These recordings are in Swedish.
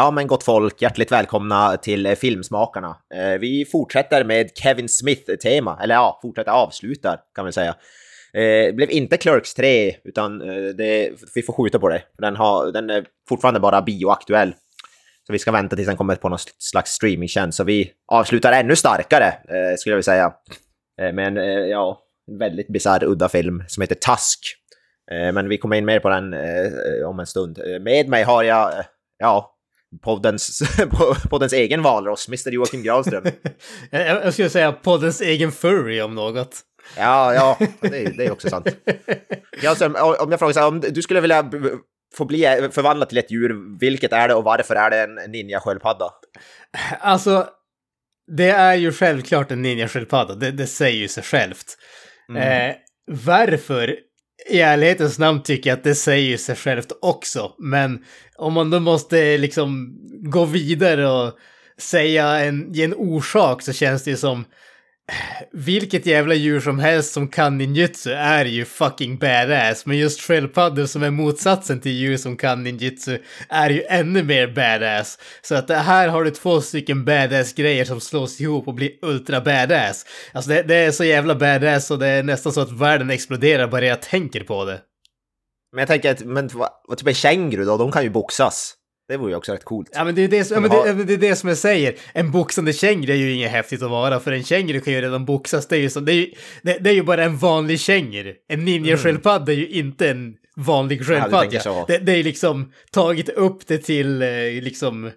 Ja, men gott folk, hjärtligt välkomna till eh, Filmsmakarna. Eh, vi fortsätter med Kevin Smith-tema, eller ja, fortsätter avslutar kan man säga. Eh, det blev inte Clerks 3, utan det, vi får skjuta på det. Den, har, den är fortfarande bara bioaktuell. Så vi ska vänta tills den kommer på någon slags streamingtjänst. Så vi avslutar ännu starkare, skulle jag vilja säga. Med en, ja, en väldigt bisarr, udda film som heter Task. Men vi kommer in mer på den om en stund. Med mig har jag, ja, poddens, poddens egen valross, Mr Joakim Granström. jag, skulle säga poddens egen furry om något. Ja, ja, det, är- det är också sant. Granström, om jag frågar så här, om du skulle vilja få bli förvandlad till ett djur, vilket är det och varför är det en ninja-sköldpadda? Alltså, det är ju självklart en ninja-sköldpadda, det, det säger ju sig självt. Eh, varför? I ärlighetens namn tycker jag att det säger sig självt också, men om man då måste liksom gå vidare och säga en, ge en orsak så känns det ju som vilket jävla djur som helst som kan ninjutsu är ju fucking badass, men just sköldpaddor som är motsatsen till djur som kan ninjutsu är ju ännu mer badass. Så att det här har du två stycken badass-grejer som slås ihop och blir ultra badass. Alltså det, det är så jävla badass och det är nästan så att världen exploderar bara jag tänker på det. Men jag tänker att, men vad, vad typ en känguru då, de kan ju boxas. Det vore ju också rätt coolt. Ja men det är det, som, ja, men det, men det är det som jag säger. En boxande känguru är ju inget häftigt att vara, för en känguru kan ju redan boxas. Det är ju, som, det är ju, det, det är ju bara en vanlig känguru. En ninja-sköldpadda är ju inte en vanlig sköldpadda. så. Det, det är liksom tagit upp det till eh, liksom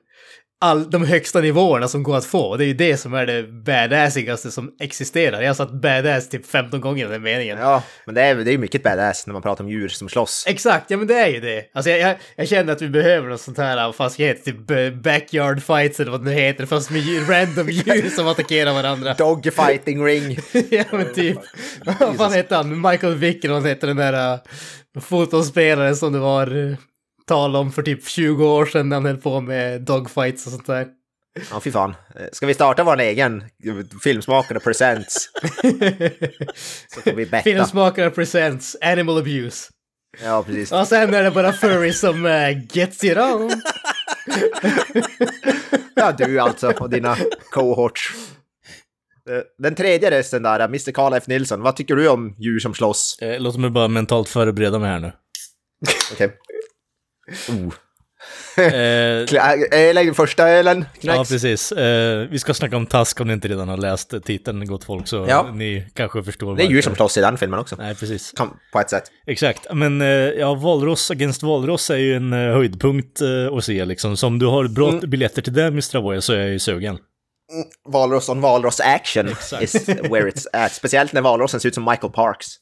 all, de högsta nivåerna som går att få. Det är ju det som är det badassigaste som existerar. Jag har satt badass typ 15 gånger i den meningen. Ja, men det är, det är ju mycket badass när man pratar om djur som slåss. Exakt, ja men det är ju det. Alltså jag, jag, jag känner att vi behöver något sånt här, heta, typ eh, backyard fights eller vad det nu heter, fast med djur, random djur som attackerar varandra. Dogfighting ring. ja men typ, vad fan hette han, Michael Vick eller vad heter den där uh, fotospelaren som det var uh, tal om för typ 20 år sedan när han höll på med dogfights och sånt där. Ja, fy fan. Eh, Ska vi starta vår egen eh, Filmsmakare Presents? Så får vi betta. Filmsmakare presents Animal Abuse. Ja, precis. Och sen är det bara furry som uh, gets it on. Ja, du alltså och dina cohorts. Den tredje rösten där, Mr. Carl F. Nilsson. Vad tycker du om djur som slåss? Låt mig bara mentalt förbereda mig här nu. Okej. Oh. Eh, Ölen, första ja, Knäcks. precis. Eh, vi ska snacka om Task om ni inte redan har läst titeln, gott folk, så Ja. ni kanske förstår det är djur som slåss i den filmen också. Nej, precis. På ett sätt. Exakt. Men eh, ja, Valross Against Valross är ju en eh, höjdpunkt eh, att se liksom. Så om du har bra Mm. biljetter till det, Mr. Avoya, så är jag ju sugen. Valross on valross action Exakt. is where it's at. Speciellt när valrossen ser ut som Michael Parks.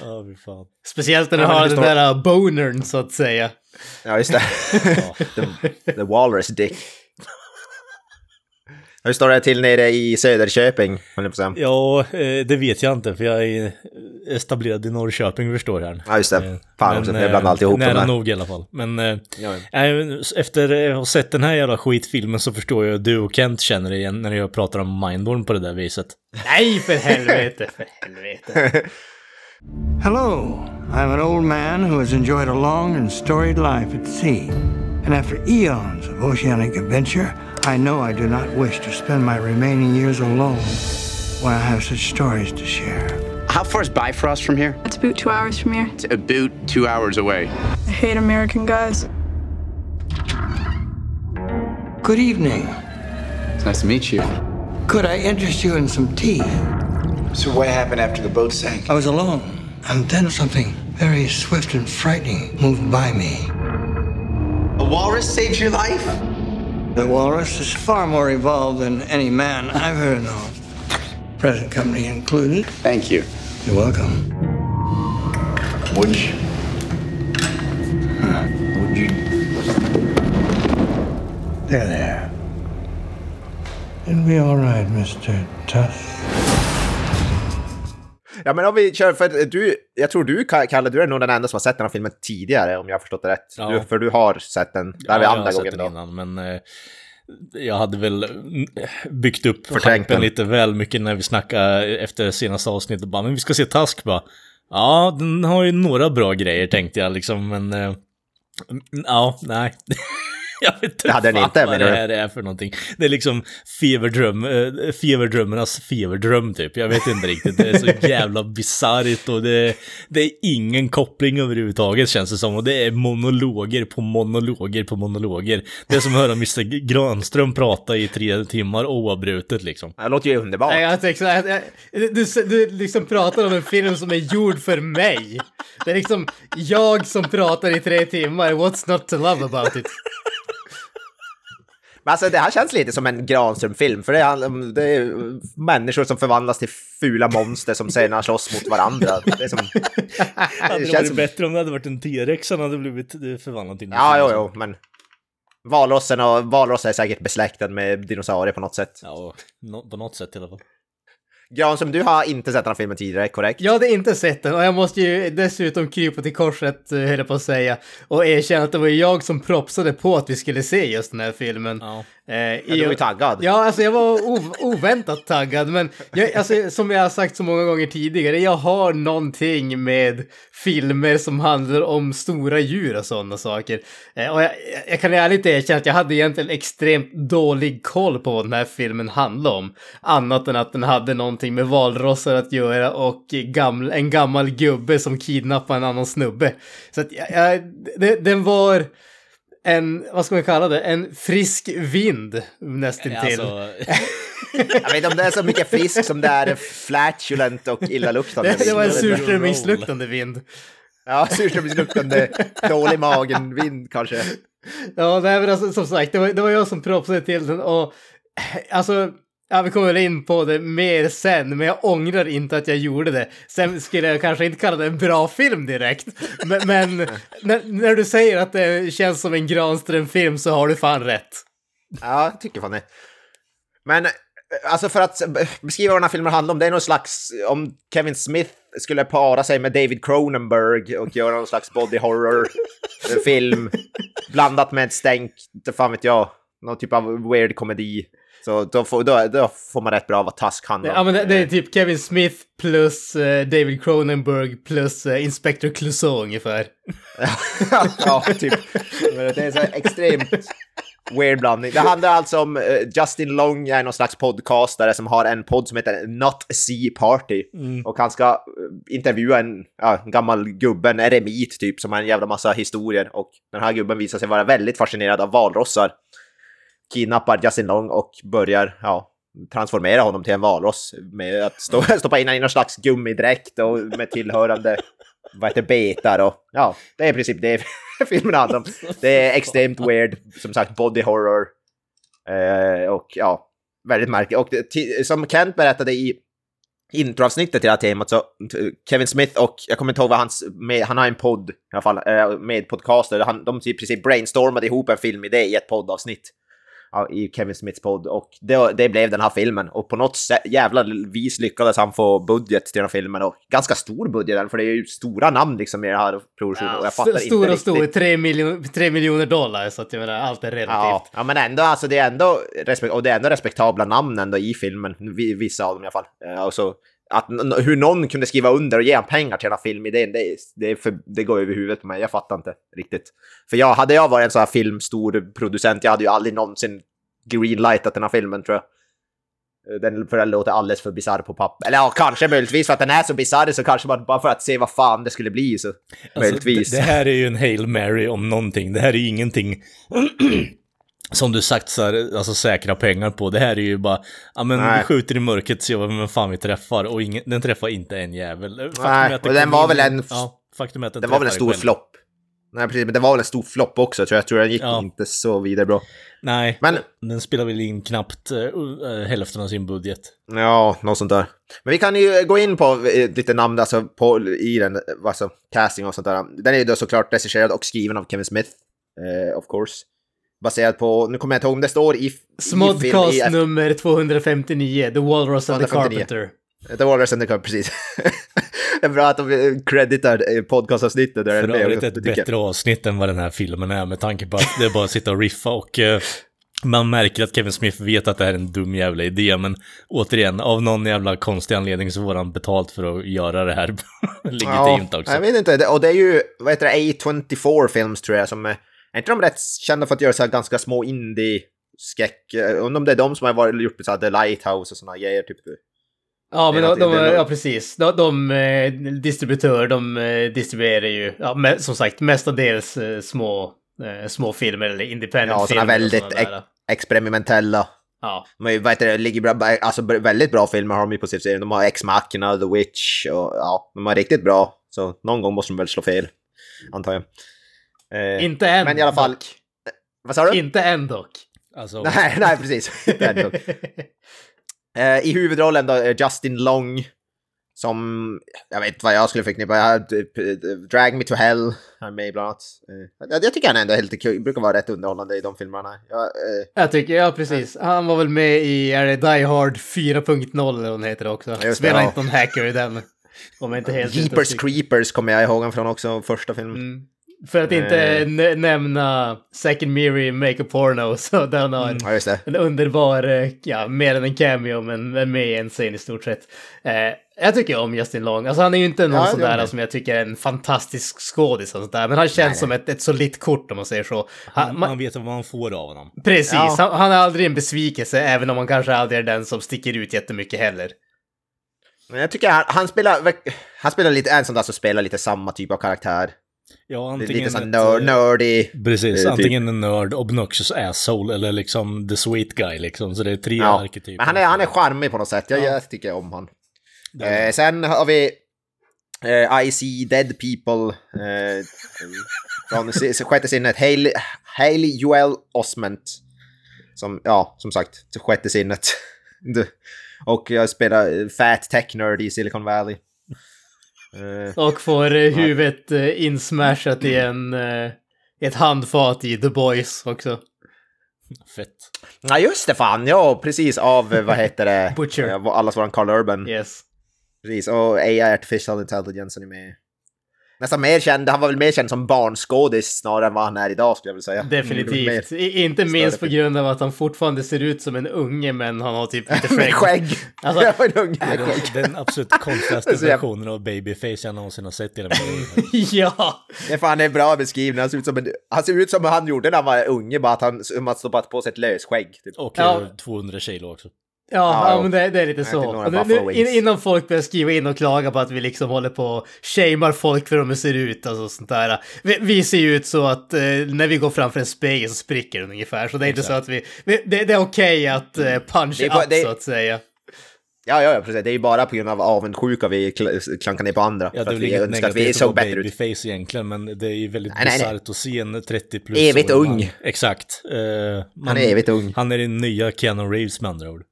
Ja, fy fan. Speciellt när du Ja, har det den där uh, bonern så att säga. Ja, just det. the, the walrus dick. Hur står det till nere i Söderköping? Ja, eh, det vet jag inte, för jag är etablerad i Norrköping, förstår jag. Ja, just det. Eh, Fan också, jag blandar eh, alltid ihop dem Nära här. nog i alla fall. Men Ja, nej, efter att ha sett den här jävla skitfilmen så förstår jag att du och Kent känner det igen när jag pratar om Mindorm på det där viset. Nej, för helvete, för helvete. Hello, I'm an old man who has enjoyed a long and storied life at sea. And after eons of oceanic adventure, I know I do not wish to spend my remaining years alone when I have such stories to share. How far is Bifrost from here? It's about two hours from here. It's about two hours away. I hate American guys. Good evening. It's nice to meet you. Could I interest you in some tea? So what happened after the boat sank? I was alone, and then something very swift and frightening moved by me. A walrus saved your life? The walrus is far more evolved than any man I've ever known, present company included. Thank you. You're welcome. Would you? Would you? There, there. It'll be all right, Mr. Tusk. Ja, men om vi kör, för du, jag tror du, Kalle, du är nog den enda som har sett den här filmen tidigare, om jag har förstått det rätt. Ja. Du, för du har sett den, där vi jag andra gången då. innan, men eh, jag hade väl mm, byggt upp hypen lite väl mycket när vi snackade efter senaste avsnittet. Bara, men vi ska se Task bara. Ja, den har ju några bra grejer tänkte jag liksom, men... eh, mm, ja, nej. jag vet inte Det hade den inte, vad det här är för någonting. Det är liksom feverdröm, eh, feverdrömmarnas feverdröm typ. Jag vet inte riktigt. Det är så jävla bisarrt och det, det är ingen koppling överhuvudtaget känns det som. Och det är monologer på monologer på monologer. Det är som att höra Mr Granström prata i tre timmar oavbrutet liksom. Det låter ju underbart. Jag tänkte här, jag- du, du liksom pratar om en film som är gjord för mig. Det är liksom jag som pratar i tre timmar. What's not to love about it? Men alltså det här känns lite som en Granström-film, för det är, det är människor som förvandlas till fula monster som senare slåss mot varandra. Det är som... Hade det känns varit som- bättre om det hade varit en T-rex han hade blivit förvandlad till? Ja, jo, jo, men... Valrossen och valrossen är säkert besläktad med dinosaurier på något sätt. Ja, på något sätt i alla fall. Granström, du har inte sett den här filmen tidigare, korrekt? Jag hade inte sett den och jag måste ju dessutom krypa till korset, eh, höll jag på att säga, och erkänna att det var jag som propsade på att vi skulle se just den här filmen. Ja. Eh, Ja, du var ju taggad. Ja, alltså jag var ov- oväntat taggad, men jag, alltså, som jag har sagt så många gånger tidigare, jag har någonting med filmer som handlar om stora djur och sådana saker. Eh, och jag, jag kan ärligt erkänna att jag hade egentligen extremt dålig koll på vad den här filmen handlade om. Annat än att den hade någonting med valrossar att göra och gaml, en gammal gubbe som kidnappar en annan snubbe. Så att jag, jag, det, den var en, vad ska man kalla det, en frisk vind nästintill. Alltså, Jag vet inte om det är så mycket frisk som det är flatulent och illaluktande. det, det var en surströmmingsluktande vind. Ja, surströmmingsluktande, dålig magen-vind kanske. Ja, nej, men alltså, som sagt, det var, det var jag som propsade till den och alltså, ja, vi kommer in på det mer sen, men jag ångrar inte att jag gjorde det. Sen skulle jag kanske inte kalla det en bra film direkt, men, men när, när du säger att det känns som en Granström-film så har du fan rätt. Ja, jag tycker fan det. Men alltså för att beskriva vad den här filmen handlar om, det är någon slags, om Kevin Smith skulle para sig med David Cronenberg och göra någon slags body horror-film blandat med ett stänk, inte fan vet jag, någon typ av weird komedi. Så då får, då, då får man rätt bra vad Tusk handlar om. Ja, men det, det är typ Kevin Smith plus eh, David Cronenberg plus uh, Inspector Clouseau ungefär. ja, typ. Men det är så här extremt weird blandning. Det handlar alltså om eh, Justin Long är någon slags podcastare som har en podd som heter Not Sea Party. Och han ska eh, intervjua en, ja, en gammal gubbe, en eremit typ, som har en jävla massa historier. Och den här gubben visar sig vara väldigt fascinerad av valrossar. Kidnappar Justin Long och börjar, ja, transformera honom till en valross med att stå, stoppa in honom i någon slags gummidräkt och med tillhörande vad heter betar och ja, det är i princip det filmen handlar om. Det är extremt weird, som sagt body horror. Eh, och ja, väldigt märkligt. Och det, som Kent berättade i introavsnittet till det här temat så Kevin Smith och jag kommer inte ihåg vad hans, med, han har en podd i alla fall, eh, med podcaster, han, de i princip brainstormade ihop en filmidé i ett poddavsnitt. I Kevin Smiths podd och det, det blev den här filmen och på något jävla vis lyckades han få budget till den här filmen och ganska stor budget för det är ju stora namn liksom i den här produktionen och jag fattar St- inte Stor och riktigt. stor, tre, miljon, tre miljoner dollar, så att jag menar, allt är relativt. Ja, ja, men ändå, alltså det är ändå, och det är ändå respektabla namn ändå i filmen, vi- vissa av dem i alla fall. Eh, Alltså, att, hur någon kunde skriva under och ge pengar till den här filmidén, det, det, för, det går över huvudet på mig, jag fattar inte riktigt. För jag, hade jag varit en sån här filmstor producent, jag hade ju aldrig någonsin greenlightat den här filmen tror jag. Den, för den låter alldeles för bisarr på papper. Eller ja, kanske möjligtvis för att den är så bisarr så kanske man bara för att se vad fan det skulle bli så. möjligtvis. Alltså, det, det här är ju en Hail Mary om någonting. Det här är ju ingenting som du satsar alltså, säkra pengar på. Det här är ju bara, ja men Nej. vi skjuter i mörkret, ser vem fan vi träffar och ingen, den träffar inte en jävel. Faktum Nej, och den var in- väl en- Ja, faktum är att den Det var väl en stor flopp. Nej, precis, men det var väl en stor flopp också, tror jag. Jag tror den gick Ja. inte så vidare bra. Nej, Men- den spelar väl in knappt uh, hälften av sin budget. Ja, något sånt där. Men vi kan ju gå in på eh, lite namn alltså, på, i den, alltså casting och sånt där. Den är ju då såklart regisserad och skriven av Kevin Smith, eh, of course. Baserat på, nu kommer jag inte ihåg om det står i... i Smodcast film, i, nummer 259, The Walrus and the 259. Carpenter. The Walrus and the Carpenter, precis. det är bra att de creditar eh, podcastavsnittet där. För är övrigt ett jag. bättre avsnitt än vad den här filmen är med tanke på att det är bara att sitta och riffa och eh, man märker att Kevin Smith vet att det här är en dum jävla idé men återigen av någon jävla konstig anledning så får han betalt för att göra det här legitimt också. Jag vet inte, och det är ju, vad heter det, A24 Films tror jag som är, inte de rätt kända för att göra så här ganska små indie-skräck? Undrar om det är de som har varit, gjort så här The Lighthouse och sådana grejer, typ. Ja, men de, de, ja precis. De, de eh, distributör, de eh, distribuerar ju, ja, me, som sagt, mestadels eh, små, små filmer eller independent Ja, filmer. väldigt såna där. experimentella. Ja, ju, vad heter det, ligger bra, alltså väldigt bra filmer har de ju på sin serie. De har Ex-Machina, The Witch och ja, de har riktigt bra. Så någon gång måste de väl slå fel, antar jag. Eh, inte än men i alla fall- dock. vad sa du? Inte än dock. Alltså, Nej, nej, precis. Eh, I huvudrollen då eh, Justin Long. Som, jag vet vad jag skulle förknippa, eh, Drag Me To Hell, han är med bland annat. Eh, jag, tycker han ändå är helt kul, brukar vara rätt underhållande i de filmerna. Jag, eh, Jag tycker, ja precis. Han var väl med i, är det Die Hard 4.0 eller den heter också. Spelar ja. inte någon hacker i den. Om inte helt Jeepers. Creepers kommer jag ihåg honom från också, första filmen. Mm. För att inte nä- nämna Second Miri Make a Porno, så den har en, Ja, just det. en underbar, eh, ja, mer än en cameo, men med i en scen i stort sett. Eh, jag tycker om Justin Long. Alltså han är ju inte någon Ja, sån där han. som jag tycker är en fantastisk skådis och sånt där, men han känns som ett, ett solitt kort om man säger så. Han, man, man, vet vad man får av honom. precis, Ja. han, han är aldrig en besvikelse, även om han kanske aldrig är den som sticker ut jättemycket heller. Men jag tycker han, han spelar, han spelar lite, en sån där som spelar lite samma typ av karaktär. Ja, antingen Lite sån ett, nörd, eh, nördig. Precis, eh, typ. antingen en nörd, obnoxious asshole eller liksom the sweet guy liksom. Så det är tre Ja. arketyper. Men han är, han är charmig på något sätt, jag, Ja. jag tycker om han. Eh, sen har vi eh, I see dead people eh, från sjätte sinnet. Hailey, Hailey Joel Osment. Som, ja, som sagt, till sjätte sinnet. Och jag spelar eh, Fat Tech Nerd i Silicon Valley. Eh, Och får eh, huvudet eh, insmashat i en, eh, ett handfat i The Boys också. Fett. Ja just det fan, ja precis av vad heter det? Butcher. Allas våran Carl Urban. Yes. Precis, och AI Artificial Intelligence är med. Nästan mer känd, han var väl mer känd som barnskådis snarare än vad han är idag skulle jag vilja säga. Definitivt. I, inte minst på grund av att han fortfarande ser ut som en unge men han har typ lite skägg. skägg! Alltså- jag var en unge med Den, skägg. den absolut konstigaste versionen av babyface jag någonsin har sett i den här ja! Det är fan en bra beskrivning, han ser ut som, en, han ser ut som han gjorde när han var unge, bara att han att stoppat på sig ett lösskägg. Typ. Och Ja. eh, 200 kilo också. Ja, Ja, men det, det är lite Jag så. nu, nu, innan folk börjar skriva in och klaga på att vi liksom håller på och shamear folk för hur de ser ut och sånt där. Vi, vi ser ju ut så att eh, när vi går framför en spegel så spricker den ungefär. Så det är inte så att vi... vi det, det är okej att eh, punch Det är bara- up det- så att säga. Ja, ja, ja, precis. Det är ju bara på grund av avundsjuka vi kl- klankar ner på andra. Ja, det är väl inget önskar att vi negativt att bättre ut. babyface egentligen, men det är ju väldigt Nej, bisarrt att se en 30 plus. Evigt ung. man. Exakt. Eh, man, Han är evigt ung. Han är den nya Keanu Reeves med andra ord.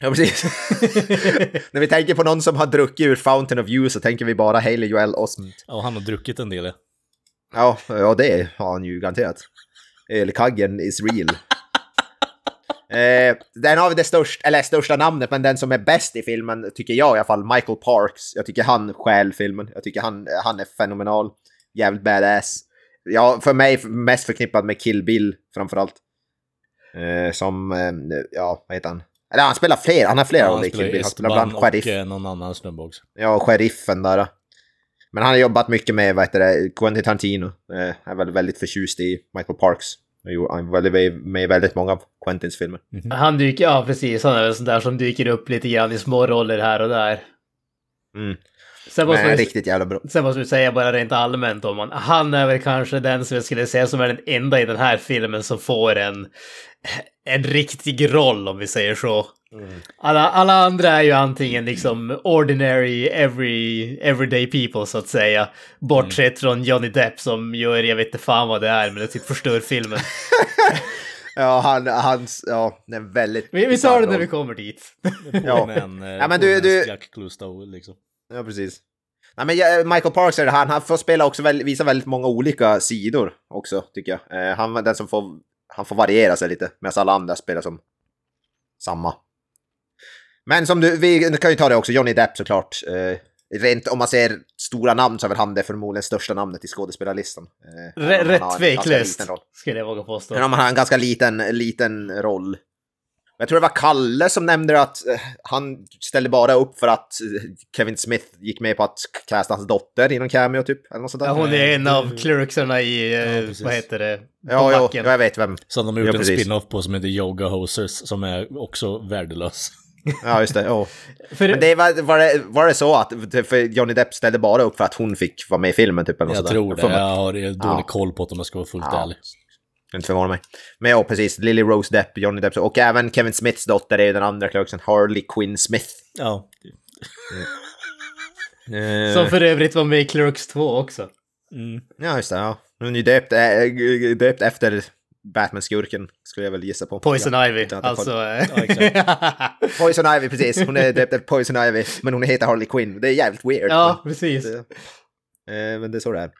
Ja, precis. När vi tänker på någon som har druckit ur Fountain of Youth så tänker vi bara Haley Joel Osment. Ja, han har druckit en del. ja. Ja, ja, det har han ju garanterat. Ölkaggen is real. Eh, den har vi det största, eller största namnet, men den som är bäst i filmen tycker jag i alla fall, Michael Parks. Jag tycker han stjäl filmen. Jag tycker han, han är fenomenal. Jävligt badass. Ja, för mig mest förknippad med Kill Bill framförallt. Eh, som, eh, ja, vad heter han? Eller han spelar fler, han har flera Ja, roller han i spelar Kill. Han bland sheriff. och eh, någon annan snubbe också. Ja, sheriffen där. Men han har jobbat mycket med, vad heter det, Quentin Tarantino. Eh, är väl väldigt förtjust i Michael Parks. Han är med i väldigt många av Quentins filmer. Han dyker, ja precis, han är väl sån där som dyker upp lite grann i små roller här och där. Mm. Sen måste, Men man, riktigt jävla bra. sen måste vi säga bara rent allmänt om han, han är väl kanske den som jag skulle säga som är den enda i den här filmen som får en, en riktig roll om vi säger så. Alla, alla andra är ju antingen liksom ordinary, every, everyday people så att säga. Bortsett från Johnny Depp som gör, jag vet inte fan vad det är, men det typ förstör filmen. Ja, han, hans, ja, det är en väldigt... Vi, vi tar det när vi kommer dit. Ja. Eh, Ja, men du- du- Jack Clustow liksom. Ja, precis. Nej, men Michael Parks är det, han, han får spela också, väl, visa väldigt många olika sidor också, tycker jag. Eh, han var den som får... han får variera sig lite medan alla andra spelar som samma. Men som du, vi kan ju ta det också, Johnny Depp såklart. Eh, rent om man ser stora namn så är väl han det förmodligen största namnet i skådespelarlistan. Eh, rätt tveklöst, skulle jag våga påstå. Men om han har en ganska liten, liten roll. Jag tror det var Kalle som nämnde att eh, han ställde bara upp för att eh, Kevin Smith gick med på att casta hans dotter i någon cameo typ. Eller något sånt där. Ja, hon är en av clerksarna i, eh, Ja, vad heter det, på ja, ja, backen. jag vet vem. Som de har Ja, gjort en precis. spin-off på som heter Yoga Hosers som är också värdelös. Ja, just det. Ja. För, Men det var, var, det, var det så att för Johnny Depp ställde bara upp för att hon fick vara med i filmen typ? Eller något Jag tror det. Jag har dålig Ja. koll på det om jag ska vara fullt Ja. ärlig. Inte förvåna mig. Men ja, precis. Lily Rose Depp, Johnny Depp och även Kevin Smiths dotter är ju den andra clerksen, Harley Quinn Smith. Ja. Eh, som för övrigt var med i Clerks 2 också. Mm. Ja, just det. Ja. Hon är ju döpt, äh, döpt efter Batman-skurken, skulle jag väl gissa på. Poison ja. Ivy, alltså. eh, Poison Ivy, precis. Hon är döpt efter Poison Ivy, men hon heter Harley Quinn. Det är jävligt weird. ja, precis. Men, det, eh, men det är så det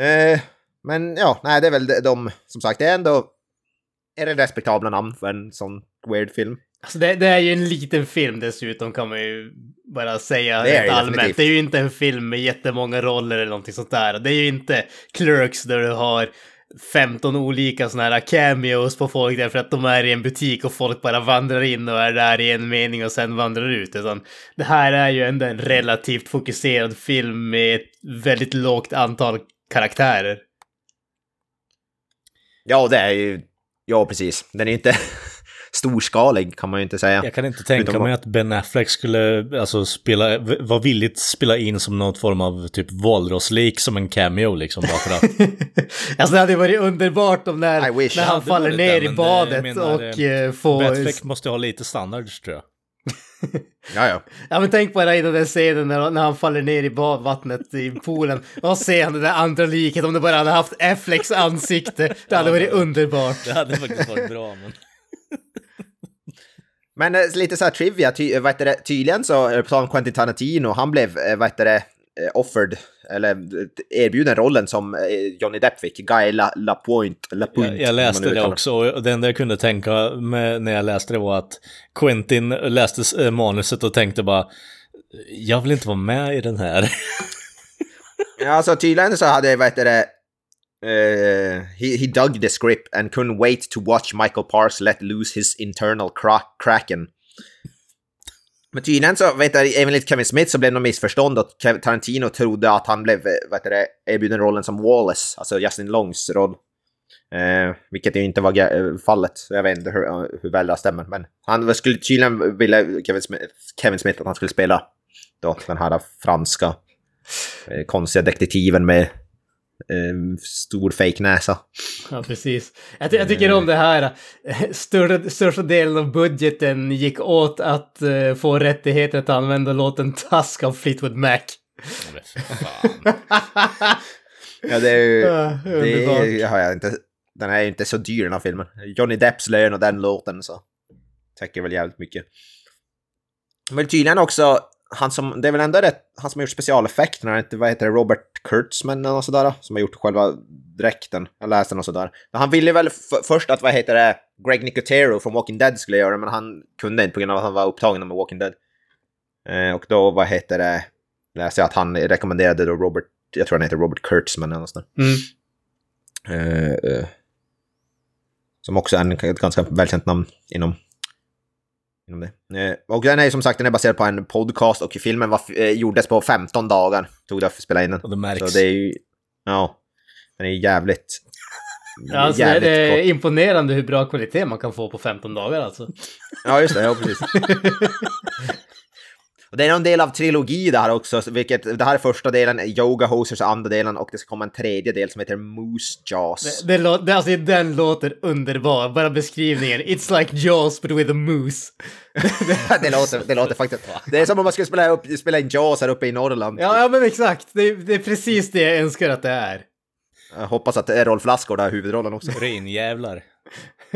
är. Eh, men ja, nej, det är väl de, de, som sagt, det är ändå är det respektabla namn för en sån weird film. Alltså det, det är ju en liten film dessutom kan man ju bara säga Det rent det allmänt. definitivt. Det är ju inte en film med jättemånga roller eller någonting sånt där. Det är ju inte Clerks där du har 15 olika såna här cameos på folk därför att de är i en butik och folk bara vandrar in och är där i en mening och sen vandrar ut. Utan det här är ju ändå en relativt fokuserad film med ett väldigt lågt antal karaktärer. Ja, det är ju... Ja, precis. Den är inte storskalig, kan man ju inte säga. Jag kan inte tänka Utan mig att Ben Affleck skulle alltså, spela, vara villigt spela in som någon form av typ valrosslik som en cameo liksom bara för att. alltså det hade ju varit underbart om när, när han faller ner det, i badet menar, och eh, får... Batfleck måste ha lite standards tror jag. Ja, ja. Ja men tänk bara i den där scenen när, när han faller ner i badvattnet i poolen och ser han det där andra liket om det bara hade haft Afflecks ansikte. Det hade varit underbart. Det hade faktiskt varit bra men. Men eh, lite så här trivia, ty, vad heter det, tydligen så, på tal om Quentin Tarantino, han blev, eh, vad heter det, offered, eller eh, erbjuden rollen som eh, Johnny Depp fick, Guy La. Lapointe Jag, jag läste det också och det enda jag kunde tänka med när jag läste det var att Quentin läste eh, manuset och tänkte bara jag vill inte vara med i den här. Ja, alltså tydligen så hade, vad heter det, eh, he, he dug the script and couldn't wait to watch Michael Pars let loose his internal kraken. Men tydligen så, vet du, enligt Kevin Smith så blev det något missförstånd och Tarantino trodde att han blev, eh, vad heter det, erbjuden rollen som Wallace, alltså Justin Longs roll. Eh, vilket ju inte var eh, fallet, jag vet inte hur, eh, hur väl det stämmer. Men han skulle tydligen vilja, Kevin Smith, Kevin Smith att han skulle spela då den här franska eh, konstiga detektiven med eh, stor fake näsa. Ja, precis. Jag, ty jag tycker om det här. Större, största delen av budgeten gick åt att eh, få rättigheter att använda låten Tusk av Fleetwood Mac. Ja, det är ju... Ja, det underbart. har jag inte... Den är ju inte så dyr den här filmen. Johnny Depps lön och den låten så täcker väl jävligt mycket. Men tydligen också, han som, det är väl ändå rätt, han som har gjort specialeffekterna, inte, vad heter det, Robert Kurtzman eller något sådär, som har gjort själva dräkten. Jag läste något sådär. Han ville väl först att, vad heter det, Greg Nicotero från Walking Dead skulle göra men han kunde inte på grund av att han var upptagen med Walking Dead. Eh, och då, vad heter det, läste jag att han rekommenderade då Robert, jag tror han heter Robert Kurtzman eller något sånt där. Mm. Eh, eh, som också är en, ett ganska välkänt namn inom, inom det. Eh, och den är som sagt den är baserad på en podcast och filmen var, eh, gjordes på 15 dagar. Tog det att spela in den. Och det märks. Så det är ju... Ja. Den är jävligt... Alltså, jävligt det är kort. imponerande hur bra kvalitet man kan få på 15 dagar alltså. Ja, just det. Ja, precis. och det är en del av trilogi det här också, vilket det här är första delen, Yoga Hosers andra delen och det ska komma en tredje del som heter Moose Jaws. Det, det, det, alltså, den låter underbar. Bara beskrivningen. It's like Jaws but with a moose. det, låter, det låter faktiskt... Det är som om man skulle spela, upp, spela in Jaws här uppe i Norrland. Ja, ja men exakt. Det, det är precis det jag önskar att det är. Jag hoppas att Rolf Lassgård har huvudrollen också. Renjävlar.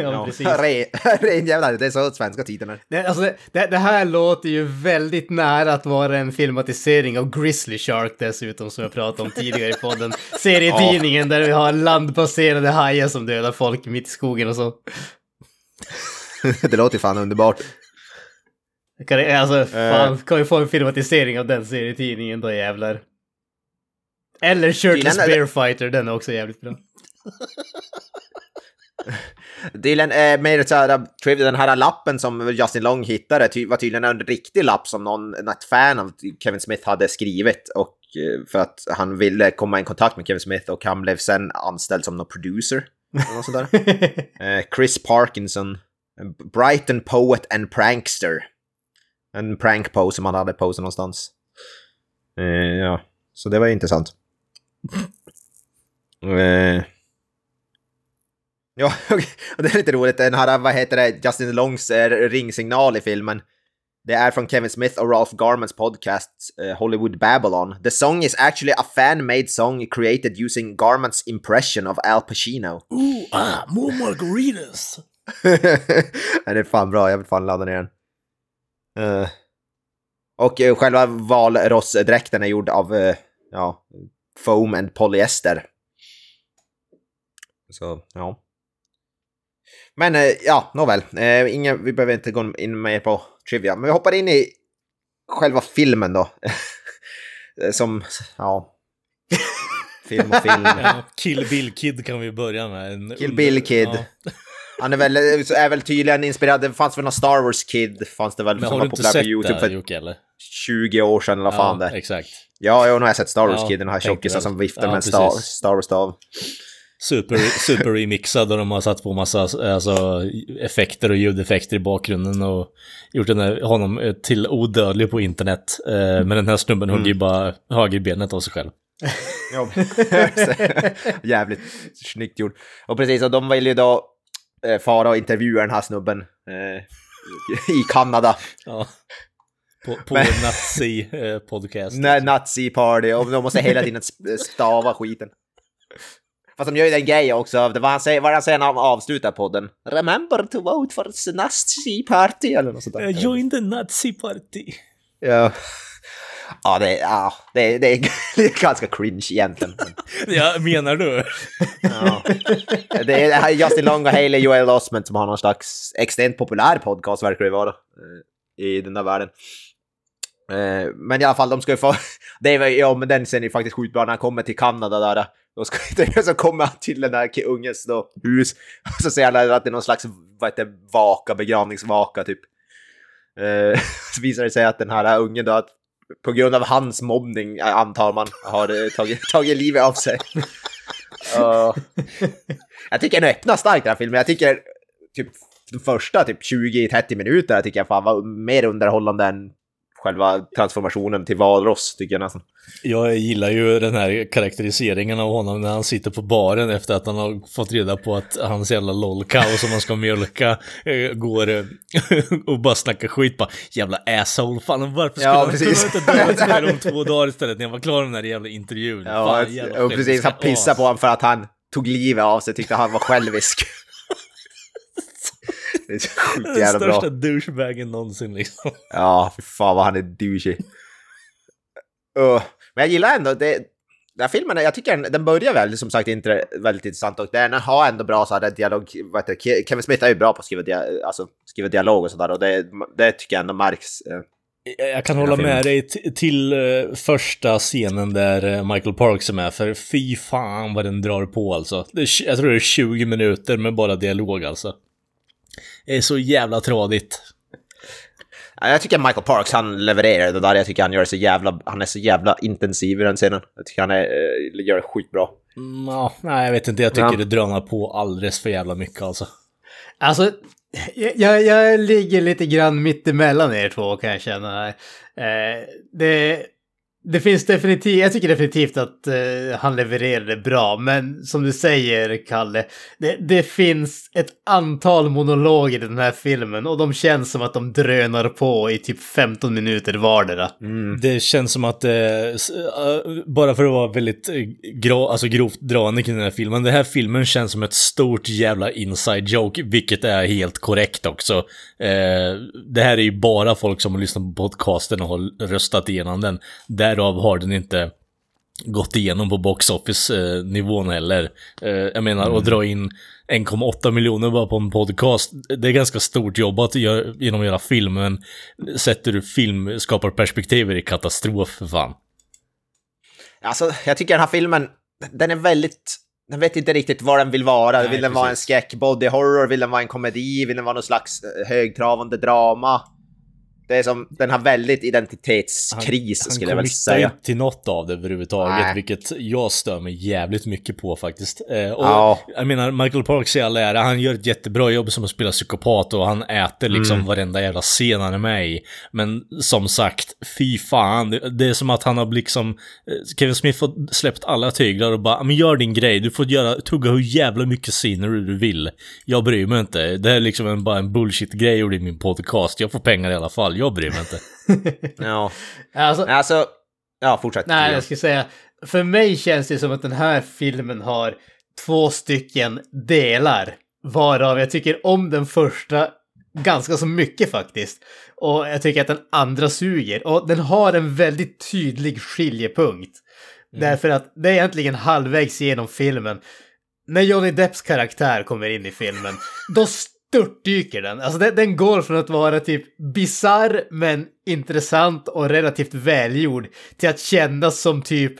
Ja, precis. Ren, ren jävla, det är så svenska titeln Det, alltså, det, det här låter ju väldigt nära att vara en filmatisering av Grizzly Shark dessutom, som jag pratade om tidigare i podden. Serietidningen där vi har landbaserade hajar som dödar folk mitt i skogen och så. det låter ju fan underbart. Kan, det, alltså, Eh. fan, kan vi få en filmatisering av den serietidningen då jävlar. Eller Shirtless Bear Fighter, den är också jävligt bra. Dylan, eh, med så här, trivia, den här lappen som Justin Long hittade ty var tydligen en riktig lapp som någon, fan av Kevin Smith hade skrivit och eh, för att han ville komma i kontakt med Kevin Smith och han blev sen anställd som någon producer. eller något sånt där. eh, Chris Parkinson, Brighton poet and prankster. En prank pose som han hade postat någonstans. Eh, ja, så det var intressant. Eh, Ja, och det är lite roligt. Den här, vad heter det, Justin Longs eh, ringsignal i filmen. Det är från Kevin Smith och Ralph Garmans podcast eh, Hollywood Babylon. The song is actually a fan-made song created using Garmans impression of Al Pacino. Ooh, ah, more margaritas! det är fan bra, jag vill fan ladda ner den. Eh, och eh, själva valrossdräkten är gjord av eh, ja, foam and polyester. Så, ja. Men eh, ja, nåväl. Eh, ingen, vi behöver inte gå in mer på trivia. Men vi hoppar in i själva filmen då. Eh, Som, ja. Film och film. Ja, Kill Bill Kid kan vi börja med. En Kill Bill Kid. Ja. Han är väl, är väl tydligen inspirerad, det fanns väl någon Star Wars Kid, fanns det väl, Men har du inte på sett YouTube det, för Jocke, eller? 20 år sedan eller fan ja, det Exakt. Ja, jag har sett Star Wars Ja, Kid, den här tjockisen som viftar Ja, med en Star. Star Wars-stav. Super, super remixad och de har satt på massa alltså, effekter och ljudeffekter i bakgrunden och gjort den här, honom eh, till odödlig på internet. Eh, Men den här snubben hugger ju Mm. bara högerbenet av sig själv. Jävligt snyggt gjort. Och precis, och de vill ju då eh, fara och intervjua den här snubben eh, i Kanada. Ja. På, på Men- en nazi-podcast. När nazi-party och de måste hela tiden stava skiten. Fast de gör ju den grejen också, det var han säger, vad han säger när han avslutar podden. Remember to vote for the nazi-party eller något sånt där. Eh, Join the nazi-party. Ja. Ja, det, är- ja, det, det, det är ganska cringe egentligen. Ja, menar du? Ja. Det är Justin Long och Haley Joel Osment som har någon slags extremt populär podcast verkar det vara eh, i den där världen. Eh, Men i alla fall, de ska ju få... Det är, ja, men den scenen är faktiskt sjukt bra när han kommer till Kanada där. Då ska, så kommer han till den där ungens då, hus och så säger han att det är någon slags vad heter, vaka, begravningsvaka typ. Eh, Så visar det sig att den här ungen då, att på grund av hans mobbning, eh, antar man, har eh, tagit, tagit livet av sig. Ja. jag tycker den öppnar starkt den här filmen. Jag tycker typ de första typ 20-30 minuter jag tycker jag fan var mer underhållande än själva transformationen till valross tycker jag nästan. Jag gillar ju den här karaktäriseringen av honom när han sitter på baren efter att han har fått reda på att hans jävla lollcow som han ska mjölka eh, går eh, och bara snackar skit bara jävla asshole, fan varför skulle Ja, han precis. kunna inte dödat mig om två dagar istället när jag var klar med den här jävla intervjun? Ja, fan, jävla och precis, han as. på honom för att han tog livet av sig, tyckte han var självisk. Det är så sjukt Den jävla bra. största douchebagen någonsin liksom. Ja, för fan vad han är douchey. Uh, men jag gillar ändå det. Den här filmen, jag tycker den, den börjar väl som sagt inte väldigt intressant och den har ändå bra så här dialog. Vad heter Kevin Smith är ju bra på att skriva, dia, alltså, skriva dialog och sådär och det, det tycker jag ändå märks. eh. Jag kan Den hålla filmen. med dig till eh, första scenen där eh, Michael Parks är med, för fy fan vad den drar på alltså. Det jag tror det är 20 minuter med bara dialog alltså. Det är så jävla tradigt. Ja, Jag tycker Michael Parks, han levererar det där. Jag tycker han gör så jävla, han är så jävla intensiv i den scenen. Jag tycker han är, eh, gör det skitbra. Mm, ja, nej, jag vet inte, jag tycker Ja. det drönar på alldeles för jävla mycket alltså. Alltså, jag, jag ligger lite grann mitt emellan er två kan jag känna. Eh, det, det finns definitivt, jag tycker definitivt att eh, han levererade bra, men som du säger, Kalle, det, det finns ett antal monologer i den här filmen och de känns som att de drönar på i typ 15 minuter vardera. Mm. Det känns som att, eh, eh, bara för att vara väldigt eh, alltså grovt drande kring den här filmen, den här filmen känns som ett stort jävla inside joke, vilket är helt korrekt också. Eh, det här är ju bara folk som har lyssnat på podcasten och har röstat igenom den. Därav har den inte gått igenom på box office nivån heller. Eh, jag menar, att dra in 1,8 miljoner bara på en podcast, det är ganska stort jobbat göra, genom att göra film, men sätter du filmskaparperspektiv är det katastrof för fan. Alltså, jag tycker den här filmen, den är väldigt... Den vet inte riktigt vad den vill vara. Nej, vill den vara en precis. skräck, body horror, vill den vara en komedi, vill den vara någon slags eh, högtravande drama? Det är som, den har väldigt identitetskris han skulle jag väl säga. inte till något av det överhuvudtaget, Nej. vilket jag stör mig jävligt mycket på faktiskt. Eh, och Ja. Jag menar, Michael Parks i all ära, han gör ett jättebra jobb som att spela psykopat och han äter liksom Mm. varenda jävla scen han är med i. Men som sagt, fy fan, det, det är som att han har liksom, eh, Kevin Smith har släppt alla tyglar och bara, men gör din grej, du får göra, tugga hur jävla mycket scener du vill. Jag bryr mig inte, det här är liksom en, bara en bullshit-grej jag gjorde i min podcast, jag får pengar i alla fall, jag bryr mig inte. Ja. Alltså, Alltså, ja fortsätt. Nej, jag skulle säga, för mig känns det som att den här filmen har två stycken delar. Varav jag tycker om den första ganska så mycket faktiskt. Och jag tycker att den andra suger. Och den har en väldigt tydlig skiljepunkt. Därför att det är egentligen halvvägs genom filmen. När Johnny Depps karaktär kommer in i filmen, då störtdyker den. Alltså den, den går från att vara typ bizarr men intressant och relativt välgjord till att kännas som typ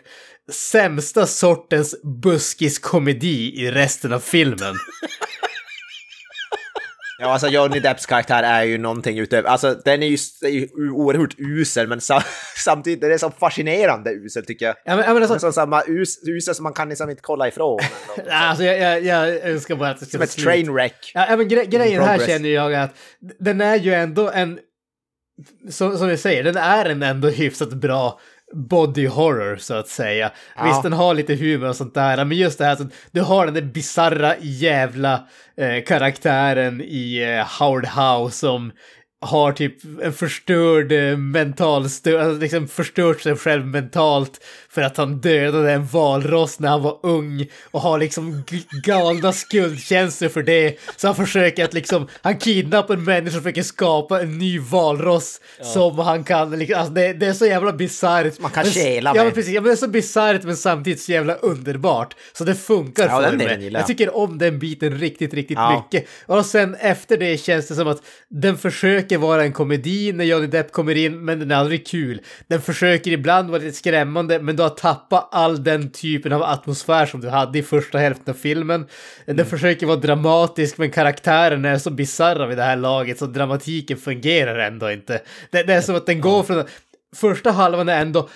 sämsta sortens buskiskomedi i resten av filmen. Ja, alltså Johnny Depps karaktär är ju någonting utöver... Alltså den är ju, är ju oerhört usel, men sa, samtidigt är det så fascinerande usel tycker jag. Ja, men, ja, men Alltså, alltså, så samma us, usel som man kan liksom inte kolla ifrån. alltså jag, jag, jag önskar bara att det ska Som ett trainwreck. Ja, men gre grejen här känner jag att den är ju ändå en, som, som jag säger, den är en ändå hyfsat bra body horror så att säga. Ja. Visst, den har lite humor och sånt där, men just det här att du har den där bizarra jävla eh, karaktären i eh, Howard House som har typ en förstörd eh, mental stö- alltså liksom förstört sig själv mentalt för att han dödade en valross när han var ung och har liksom galna skuldkänslor för det. Så han försöker att liksom, han kidnappar en människa och försöker skapa en ny valross som han kan, liksom, alltså det, det är så jävla bisarrt. Man kan Men- kela Ja med. men precis, ja, men det är så bisarrt men samtidigt så jävla underbart. Så det funkar Ja, för mig. jag. tycker om den biten riktigt, riktigt Ja. mycket. Och sen efter det känns det som att den försöker vara en komedi när Johnny Depp kommer in, men den är aldrig kul. Den försöker ibland vara lite skrämmande, men du har tappat all den typen av atmosfär som du hade i första hälften av filmen. Den Mm. försöker vara dramatisk, men karaktärerna är så bisarra vid det här laget, så dramatiken fungerar ändå inte. Det, det är som att den går från... Första halvan är ändå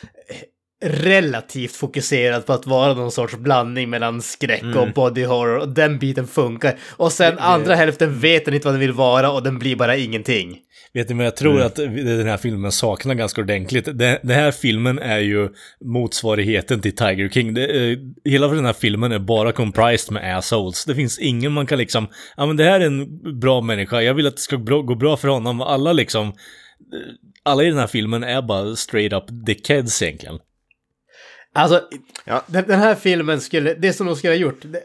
relativt fokuserad på att vara någon sorts blandning mellan skräck och body horror och den biten funkar. Och sen andra hälften vet den inte vad den vill vara och den blir bara ingenting. Vet ni vad jag tror att den här filmen saknar ganska ordentligt? Den, den här filmen är ju motsvarigheten till Tiger King. Det, eh, hela den här filmen är bara comprised med assholes. Det finns ingen man kan liksom, ja men det här är en bra människa, jag vill att det ska bra, gå bra för honom. Alla liksom, eh, alla i den här filmen är bara straight up dickheads egentligen. Alltså, Ja. den, den här filmen skulle, det som de skulle ha gjort, det,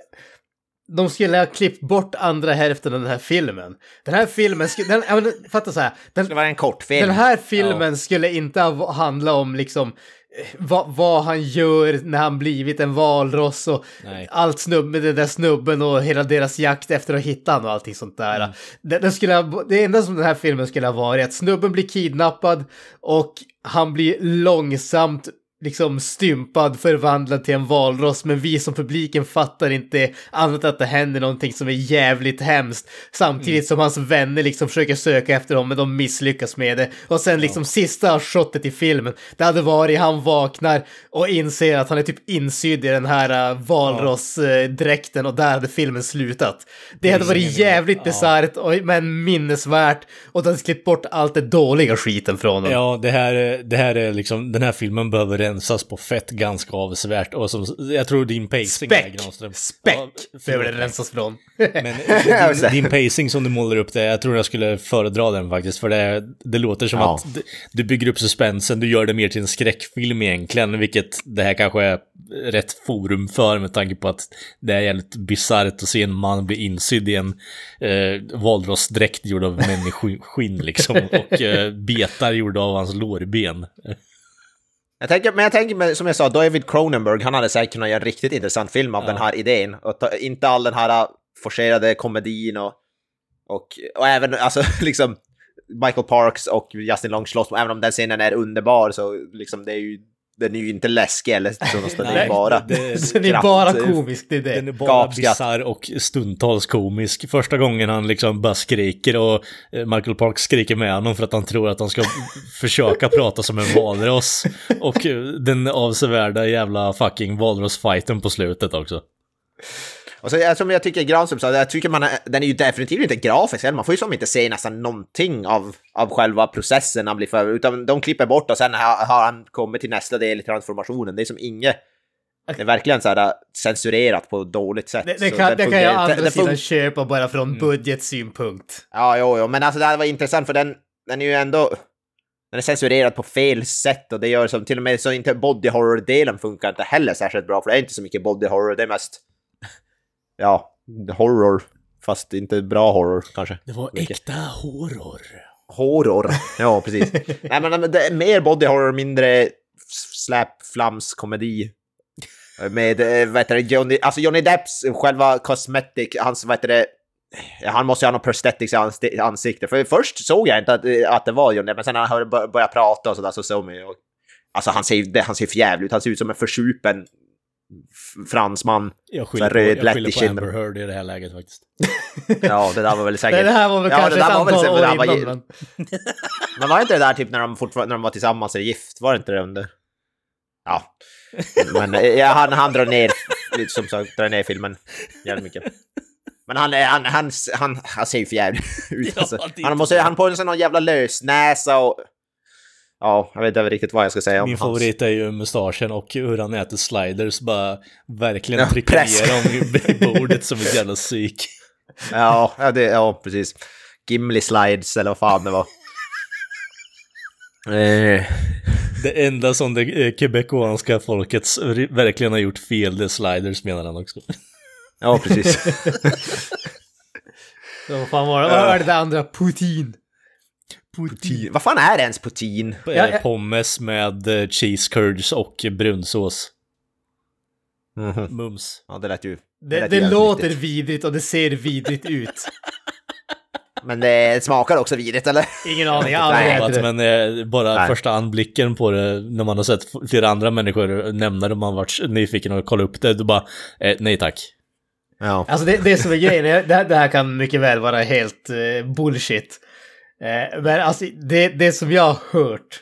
de skulle ha klippt bort andra hälften av den här filmen. Den här filmen skulle, den, ja, men, fatta så här, den, Det var en kortfilm. Den här filmen skulle inte ha handla om liksom eh, vad, vad han gör när han blivit en valross och Nej. allt snubb med den där snubben och hela deras jakt efter att hitta honom och allting sånt där. Mm. Den, den skulle ha, det enda som den här filmen skulle ha varit är att snubben blir kidnappad och han blir långsamt liksom stympad, förvandlad till en valross, men vi som publiken fattar inte annat att det händer någonting som är jävligt hemskt. Samtidigt Mm. som hans vänner liksom försöker söka efter honom, men de misslyckas med det. Och sen liksom sista shotet i filmen, det hade varit han vaknar och inser att han är typ insydd i den här uh, valrossdräkten och där hade filmen slutat. Det hade varit jävligt bisarrt, och- men minnesvärt och de hade klippt bort allt det dåliga skiten från honom. Ja, det här, är- det här är liksom, den här filmen behöver rensas på fett ganska avsevärt. Och som, jag tror din pacing är Späck! Granström. Späck Ja, behöver förlåt. det rensas från. Men din, din pacing som du målar upp det, jag tror jag skulle föredra den faktiskt. För det, det låter som Ja. att du, du bygger upp suspensen, du gör det mer till en skräckfilm egentligen. Vilket det här kanske är rätt forum för med tanke på att det är jävligt bisarrt att se en man bli insydd i en eh, valrossdräkt gjord av människoskinn liksom. Och eh, betar gjorda av hans lårben. Jag tänker, men jag tänker, som jag sa, David Cronenberg, han hade säkert kunnat göra en riktigt intressant film av Ja. den här idén. Och ta, inte all den här uh, forcerade komedin och, och, och även alltså liksom Michael Parks och Justin Long slåss, även om den scenen är underbar så liksom det är ju den är ju inte läskig eller så, det är Nej, bara det- det är bara komiskt, det är det. Den är bara bisarr och stundtals komisk. Första gången han liksom bara skriker och eh, Michael Park skriker med honom för att han tror att han ska försöka prata som en valross. Och eh, den avsevärda jävla fucking valrossfighten på slutet också. Och så, som jag tycker Granström sa, jag tycker man, den är ju definitivt inte grafisk heller. Man får ju som inte se nästan någonting av, av själva processen han blir för, utan de klipper bort och sen har, han kommit till nästa del i transformationen. Det är som inget, det är verkligen så här censurerat på ett dåligt sätt. Det, det kan, det kan jag andra det sidan köpa bara från budgetsynpunkt. Ja, jo, jo, men alltså det här var intressant för den, den är ju ändå... Den är censurerad på fel sätt och det gör som till och med så inte body horror-delen funkar inte heller särskilt bra för det är inte så mycket body horror, det är mest... Ja, horror. Fast inte bra horror kanske. Det var äkta horror. Horror. Ja, precis. Nej, men det är mer body horror, mindre slap flams komedi. Med, eh, vad heter det, Johnny, alltså Johnny Depps själva cosmetic, hans, vad heter det, han måste ju ha någon prosthetics i ansi- ansiktet. För först såg jag inte att, eh, att det var Johnny men sen när han började prata och sådär så såg man ju. Alltså han ser, han ser för jävligt ut, han ser ut som en försupen fransman. Jag skyller, Så på, röd jag skyller i på. Amber Heard i det här läget faktiskt. Ja, det där var väl säkert... Det här var väl Ja, kanske ett där var väl antal år var innan. Men... Men var inte det där typ när de, fortfarande, när de var tillsammans och gift? Var det inte det under? Ja. Men eh, ja, han, han drar ner, som sagt, drar ner filmen jävligt mycket. Men han, han, han, han, han ser ju för jävligt ut. Alltså. Han, måste, han på sig någon jävla lösnäsa och... Ja, jag vet inte riktigt vad jag ska säga om Min hans... favorit är ju mustaschen och hur han äter sliders. Bara verkligen Ja, trycker ner dem i bordet som ett jävla psyk. Ja, det, ja, precis. Gimli slides eller vad fan det var. Eh, Det enda som det eh, quebecoanska folket verkligen har gjort fel, det är sliders menar han också. ja, precis. Så vad fan var det? Vad var det andra? Putin. Putin. Vad fan är ens Putin? Eh, Ja, ja. Pommes med eh, cheese curds och brunsås. Mhm. Mums. Ja, det lät ju... Det, det jävligt låter vidrigt och det ser vidrigt ut. Men det smakar också vidrigt, eller? Ingen aning, jag har aldrig Nej, det. Men eh, bara Nej. första anblicken på det, när man har sett flera andra människor nämna det, man varit nyfiken och kolla upp det, då bara, eh, nej tack. Ja. Alltså det, det som är grejen, det, här- det här kan mycket väl vara helt eh, bullshit. Eh, men alltså det, det som jag har hört,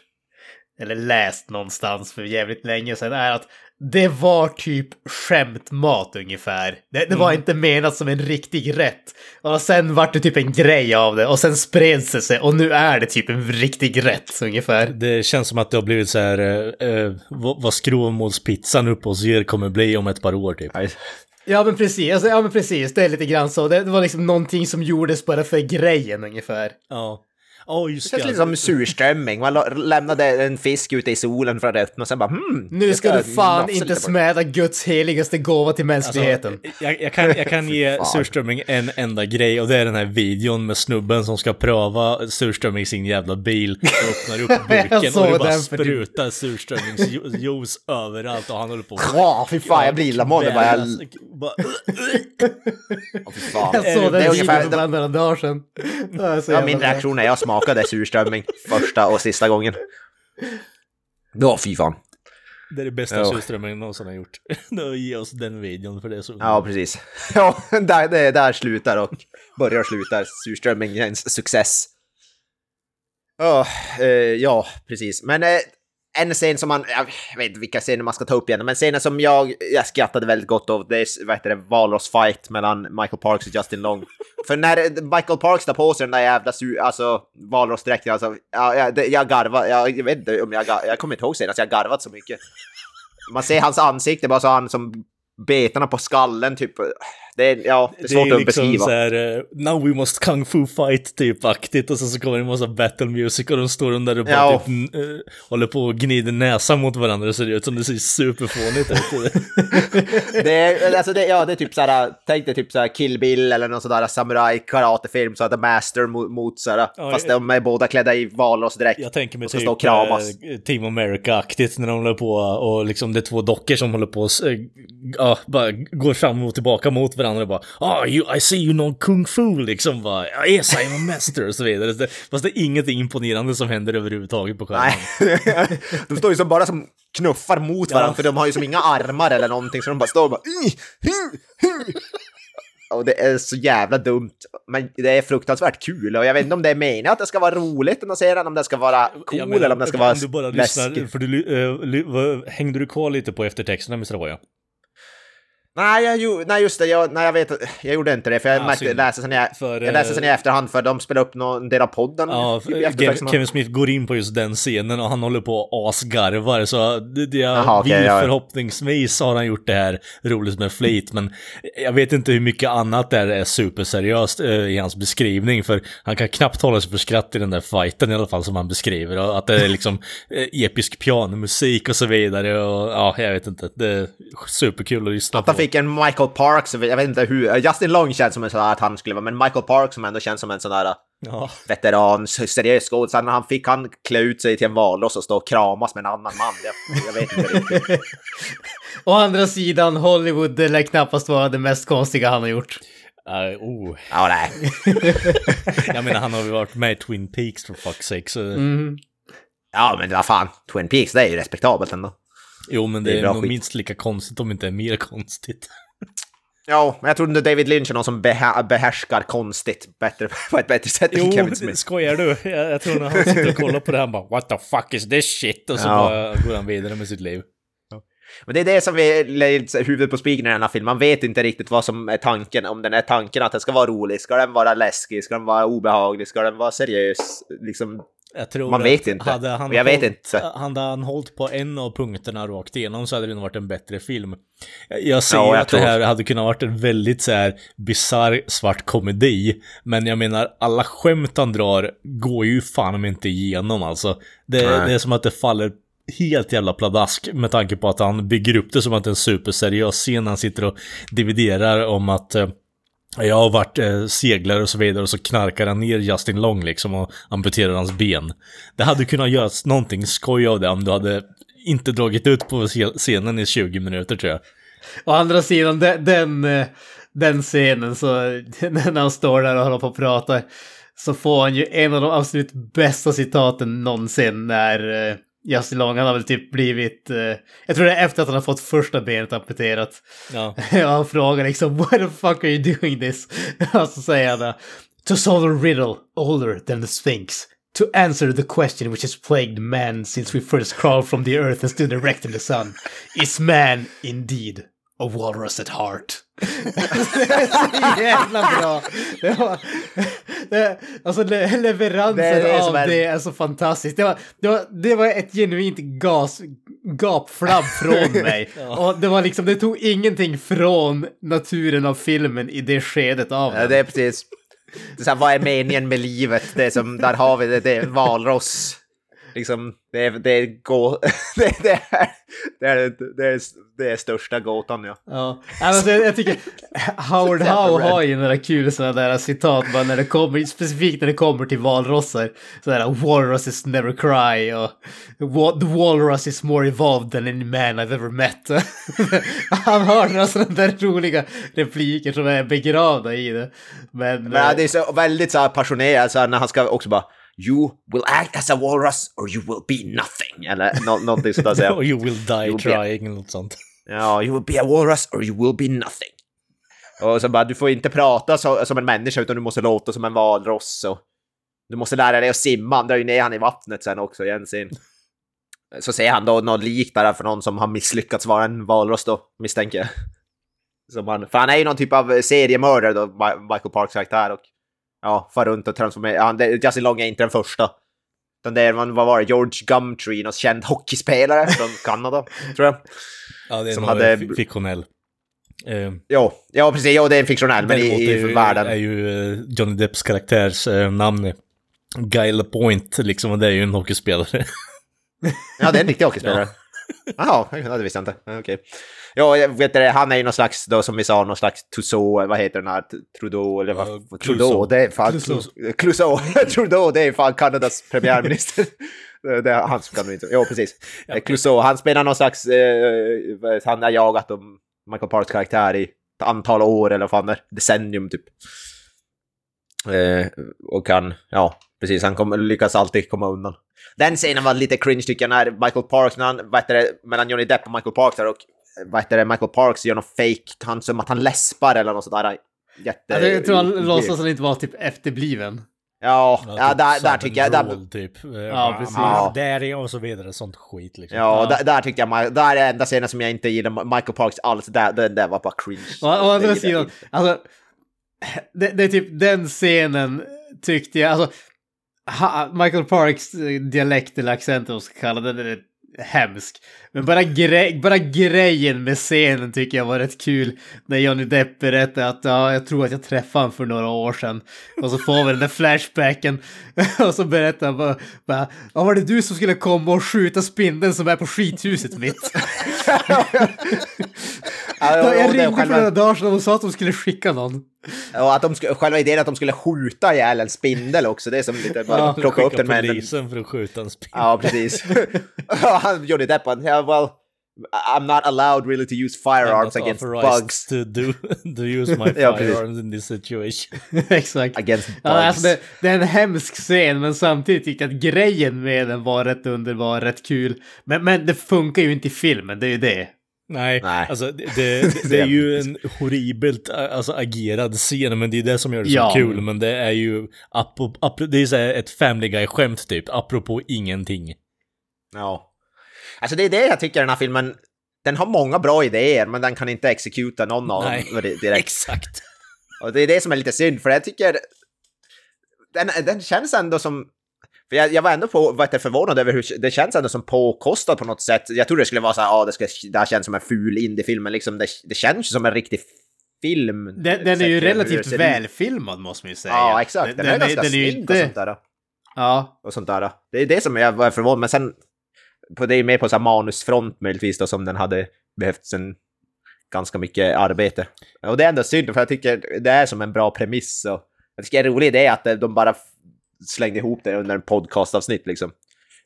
eller läst någonstans för jävligt länge sedan, är att det var typ skämtmat ungefär. Det, det var inte menat som en riktig rätt. Och sen vart det typ en grej av det och sen spreds det sig och nu är det typ en riktig rätt ungefär. Det känns som att det har blivit så här, eh, eh, vad, vad skrovmålspizzan uppe hos er kommer bli om ett par år typ. Ja men precis, alltså, ja men precis, det är lite grann så. Det, det var liksom någonting som gjordes bara för grejen ungefär. Ja. Ja, Det just känns det. lite som surströmming. Man lämnade en fisk ute i solen för att öppna och sen bara hmm. Nu ska du fan inte lite på det." smäda Guds heligaste gåva till mänskligheten. Alltså, jag, jag, kan, jag kan ge surströmming en enda grej och det är den här videon med snubben som ska pröva surströmming i sin jävla bil och öppnar upp burken och det bara typ- sprutar surströmmingsjuice överallt och han håller på Ja, fy fan, jag blir illamående bara. Jag, fy fan. Jag såg Det den är videon för bara några dagar sedan. Ja, min reaktion när jag smakade surströmming första och sista gången. Ja, fy fan. Det är det bästa Ja. surströmmingen någonsin har gjort. Ge oss den videon för det är så Ja, precis. Ja, där, det, där slutar och börjar och slutar surströmmingens success. Ja, eh, ja, precis. Men eh, en scen som man, jag vet inte vilka scener man ska ta upp igen, men scenen som jag, jag skrattade väldigt gott av, det är vad heter det, Valros-fight mellan Michael Parks och Justin Long. För när Michael Parks tar på sig den där jävla su- alltså, Valros-dräkten, alltså, ja, jag, jag garvar, jag, jag vet inte om jag, jag kommer inte ihåg senast jag garvat så mycket. Man ser hans ansikte, bara så han som betarna på skallen typ. Det är, ja, det är svårt att liksom beskriva. så här, eh, now we must kung fu fight typ aktigt och sen så kommer det en massa battle music och de står där och bara Ja. typ, eh, håller på och gnider näsan mot varandra så det ser ut som det ser superfånigt ut. Det är, alltså det, ja, det är typ såhär, tänk dig typ såhär Kill Bill eller någon sån där samurai karatefilm, så att The Master mot, mot såhär, Ja, fast jag- de är båda klädda i valrossdräkt. Jag tänker mig och ska typ stå och kramas. eh, Team America-aktigt när de håller på och liksom det är två dockor som håller på och ja, bara går fram och tillbaka mot varandra och bara ah, you, I see you know kung fu liksom bara "Ja, yes I'm a master och så vidare. Det- Fast det är ingenting imponerande som händer överhuvudtaget på skärmen. Nej, de står ju som bara som knuffar mot varandra för de har ju som inga armar eller någonting så de bara står och bara... Och det är så jävla dumt. Men det är fruktansvärt kul och jag vet inte om det är meningen att det ska vara roligt när man ser den, om det ska vara cool menar, eller om det ska vara du bara lyssnar, för du, vad- hängde du kvar lite på eftertexterna Mr. Voya? Nej, jag, ju- nej, just det. Jag, nej, jag vet Jag gjorde inte det, för jag Ah, märkte, läste sen jag, För, jag läste eh, sen i efterhand, för de spelade upp någon del av podden. Ja, i Kevin, Smith går in på just den scenen och han håller på och asgarvar så det, det jag vill ja. förhoppningsvis har han gjort det här roligt med flit men jag vet inte hur mycket annat där är superseriöst eh, i hans beskrivning för han kan knappt hålla sig för skratt i den där fighten i alla fall som han beskriver och att det är liksom eh, episk pianomusik och så vidare och ja, jag vet inte, det är superkul att lyssna på. Fick en Michael Parks, jag vet inte hur, Justin Long känns som en sån där att han skulle vara, men Michael Parks som ändå känns som en sån där Ja. veteran, seriös skådis. Han fick han klä ut sig till en valross och stå och kramas med en annan man. Jag, jag vet inte riktigt. Å andra sidan, Hollywood det lär knappast vara det mest konstiga han har gjort. Eh, oh. Ja, nej. Jag menar han har ju varit med i Twin Peaks for fuck's sake så... Mm. Ja, men vad fan. Twin Peaks, det är ju respektabelt ändå. Jo, men det, Det är är, nog skit. minst lika konstigt om inte mer konstigt. Ja, men jag tror inte David Lynch är någon som behä- behärskar konstigt bättre, på ett bättre sätt än Jo, Kevin det Smith. skojar du? Jag, jag tror när han sitter och kollar på det här bara What the fuck is this shit? Och så Ja. bara går han vidare med sitt liv. Men det är det som vi lägger huvudet på spiken i den här filmen. Man vet inte riktigt vad som är tanken. Om den är tanken att den ska vara rolig, ska den vara läskig, ska den vara obehaglig, ska den vara seriös? Liksom, Jag tror Man vet inte. Hade han, jag vet hållit, inte. hade han hållit på en av punkterna rakt igenom så hade det nog varit en bättre film. Jag ser Ja, jag att det här hade kunnat varit en väldigt så här bizarr svart komedi. Men jag menar, alla skämt han drar går ju fan inte igenom alltså. Det, det är som att det faller helt jävla pladask med tanke på att han bygger upp det som att det är en superseriös scen. Han sitter och dividerar om att eh, jag har varit eh, seglare och så vidare och så knarkar han ner Justin Long liksom och amputerar hans ben. Det hade kunnat göras någonting skoj av det om du hade inte dragit ut på scenen i 20 minuter tror jag. Å andra sidan, den, den, den scenen, så när han står där och håller på och pratar så får han ju en av de absolut bästa citaten någonsin när eh, Justin Long, han har väl typ blivit, eh, jag tror det är efter att han har fått första benet amputerat. Ja. Han frågar liksom “Why the fuck are you doing this?” Och så säger han “To solve a riddle older than the Sphinx. To answer the question which has plagued man since we first crawled from the earth and stood erect in the sun. Is man indeed a walrus at heart?” Det är så jävla bra! Det var, det, alltså le, leveransen Det av är- det är så fantastiskt. Det var, det var, det var ett genuint gas, gapflabb från mig. Och det var liksom, det tog ingenting från naturen av filmen i det skedet av Ja, den. det är precis. Det är så här, vad är meningen med livet? Det är som, där har vi det, det är valross. Liksom, det är, det är, gå, det, det, är, det, är, det, är, det är största gåtan, ja. Ja, alltså, jag, jag tycker Howard Howe har ju några kul sådana där citat bara när det kommer, specifikt när det kommer till valrossar. Sådär walruses never cry och "Wa- the walrus is more evolved than any man I've ever met. Han har några sådana där roliga repliker som är begravda i det. Men, Men eh, det är så väldigt så här passionerat, så här, när han ska också bara You will act as a walrus or you will be nothing. Eller nå någonting sånt där. Och you will die be- trying eller något sånt. Ja, you will be a walrus or you will be nothing. Och så bara, du får inte prata så, som en människa utan du måste låta som en valross. Och du måste lära dig att simma, han drar ju ner han i vattnet sen också i en scen. Så ser han då något lik där för någon som har misslyckats vara en valross då, misstänker jag. Som han, för han är ju någon typ av seriemördare då, Michael Parks karaktär och ja, far runt och transformerar. Ja, det- Justin Long är inte den första. Utan det är, vad var det, George Gumtree, någon känd hockeyspelare från Kanada, tror jag. Ja, det är Som hade- fi- fiktionell. Eh, Jo, ja precis, jo det är en fiktionell, men i, är i ju, världen. är ju eh, Johnny Depps karaktärs eh, namn Guy LaPointe, liksom, och det är ju en hockeyspelare. Ja, det är en riktig hockeyspelare. Jaha, det visste jag inte. Okej. Ja, jag vet det, han är ju någon slags, då, som vi sa, någon slags Tussaud, vad heter den här, Trudeau, eller vad? Ja, Trudeau, det är fan... Clouseau. Clouseau. Trudeau, det är fan Kanadas premiärminister. Det- är han som kan inte... Jo, precis. Ja, Clouseau, han spelar någon slags... Eh, han har jagat om Michael Parks karaktär i ett antal år, eller vad fan det decennium typ. Eh, och kan, ja, precis, han kommer, lyckas alltid komma undan. Den scenen var lite cringe tycker jag när Michael Parks, när han, vad heter det, mellan Johnny Depp och Michael Parks där och eh, vad heter det, Michael Parks gör någon fake, han som att han läspar eller något sådär. Jätte... Jag tror han låtsas att han inte var typ efterbliven. Ja, ja, typ där, där Southern tycker jag... Där, typ. Ja, precis. Ja. Där är och så vidare, sånt skit liksom. ja, Där, där tycker jag, där är enda scenen som jag inte gillar, Michael Parks alls, där, den där var bara cringe. Å, andra sidan, alltså, det, det är typ den scenen tyckte jag, alltså, ha, Michael Parks eh, dialekt eller accent, man ska kalla det, den är hemsk. Men bara, gre bara grejen med scenen tycker jag var rätt kul. När Johnny Depp berättar att ja, jag tror att jag träffade honom för några år sedan. Och så får vi den där flashbacken. och så berättar han bara, bara ja, var det du som skulle komma och skjuta spindeln som är på skithuset mitt? Ja, jag ringde för några dagar sedan och sa att de skulle skicka någon. Och att de skulle, själva idén att de skulle skjuta ihjäl en spindel också, det är som lite bara Ja, plocka upp den med en... polisen för att skjuta en spindel. Ja, precis. Och han Johnny Depp, han, yeah, well, I'm not allowed really to use firearms against bugs. To, do, to use my Ja, firearms in this situation. Exakt. Against bugs. Ja, alltså det, det är en hemsk scen, men samtidigt tyckte jag att grejen med den var rätt underbar, rätt kul. Men, men det funkar ju inte i filmen, det är ju det. Nej, Nej. alltså det, det, det är ju en horribelt alltså, agerad scen, men det är det som gör det så Ja. kul. Men det är ju, apro, apro, det är så ett Family Guy-skämt typ, apropå ingenting. Ja. Alltså det är det jag tycker den här filmen, den har många bra idéer, men den kan inte exekuta någon av Nej, dem direkt. Exakt. Och det är det som är lite synd, för jag tycker... Den, den känns ändå som... För jag, jag var ändå på, det, förvånad över hur det känns ändå som påkostat på något sätt. Jag trodde det skulle vara så här, ja, det, ska, det här känns som en ful indiefilm, men liksom det, det känns ju som en riktig film. Den, den är ju relativt välfilmad måste man ju säga. Ja, exakt. Den, är ganska den är ju snygg och sånt där. Ja, Och sånt där. Det är det som jag var förvånad, men sen... På, det är mer på så här manusfront möjligtvis då, som den hade behövt sen ganska mycket arbete. Och det är ändå synd, för jag tycker det är som en bra premiss. Och jag tycker det roliga är att de bara slängde ihop det under en podcastavsnitt liksom.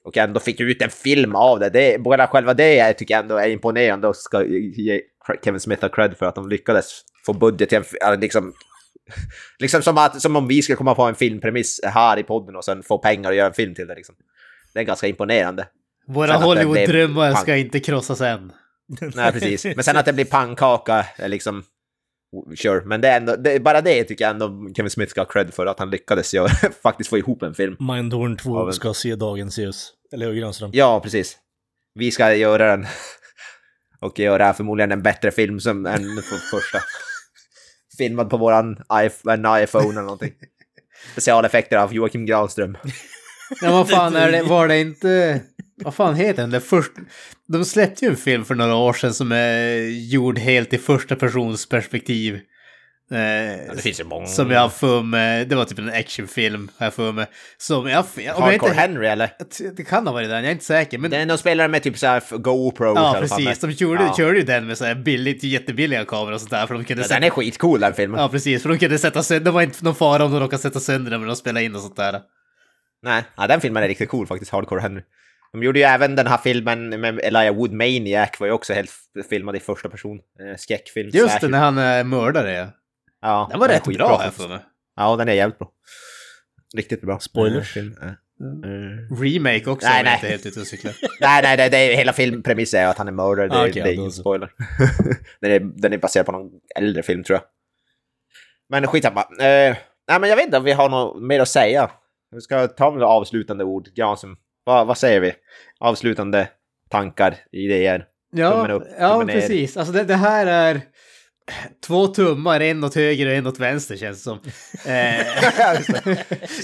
Och ändå fick ut en film av det. det bara själva det tycker jag ändå är imponerande och ska ge Kevin Smith ha cred för att de lyckades få budget till en, liksom, liksom som, att, som om vi skulle komma på en filmpremiss här i podden och sen få pengar och göra en film till det liksom. Det är ganska imponerande. våra Hollywood-drömmar ska inte krossas än. Nej, precis. Men sen att det blir pannkaka liksom... Sure, men det är ändå, det, bara det tycker jag ändå Kevin Smith ska ha cred för, att han lyckades göra, faktiskt få ihop en film. Mindhorn 2 Ja, men- ska se dagens ljus. Eller hur Granström? Ja, precis. Vi ska göra den. Och göra förmodligen en bättre film som än för första. Filmad på våran iPhone, en iPhone eller någonting. Specialeffekter av Joakim Granström. Ja, vad fan är det, var det inte... Vad fan heter den? Det först, de släppte ju en film för några år sedan som är gjord helt i första persons perspektiv. Eh, det finns ju många. Som jag har för mig, det var typ en actionfilm har jag för mig. Som jag, om jag Hardcore inte, Henry eller? Det kan ha varit den, jag är inte säker. Men, någon spelare med typ såhär GoPro. ja, precis. De gjorde, Ja. körde ju den med så här billigt, jättebilliga kameror och sånt där. För de kunde Men sätta, Den är skitcool den filmen. Ja, precis. För de kunde sätta sönder, det var inte någon fara om de råkade sätta sönder den när de spelade in och sånt där. Nej, ja, den filmen är riktigt cool faktiskt, Hardcore Henry. De gjorde ju även den här filmen med Elijah Wood, Maniac, var ju också helt filmad i första person. Eh, skräckfilm. Just slasher. det, när han är mördare. ja. Ja, Den var rätt skitbra bra, jag faktiskt. för mig. Ja, den är jävligt bra. Riktigt bra. Spoilers? Eh, film. eh. Eh. Remake också, Nej, nej. inte är helt ute och cyklar. nej, nej, det, det är, hela filmpremissen är att han är mördare. Det, Ah, det okej, är då ingen så. spoiler. den, är, den är baserad på någon äldre film, tror jag. Men skitsamma. Eh, nej, men jag vet inte om vi har något mer att säga. Vi ska ta några avslutande ord. Granström, vad, vad säger vi? Avslutande tankar, idéer. Ja, Tummen upp, ja tummen ner. precis. Alltså det, det här är två tummar, en åt höger och en åt vänster känns det som. Eh,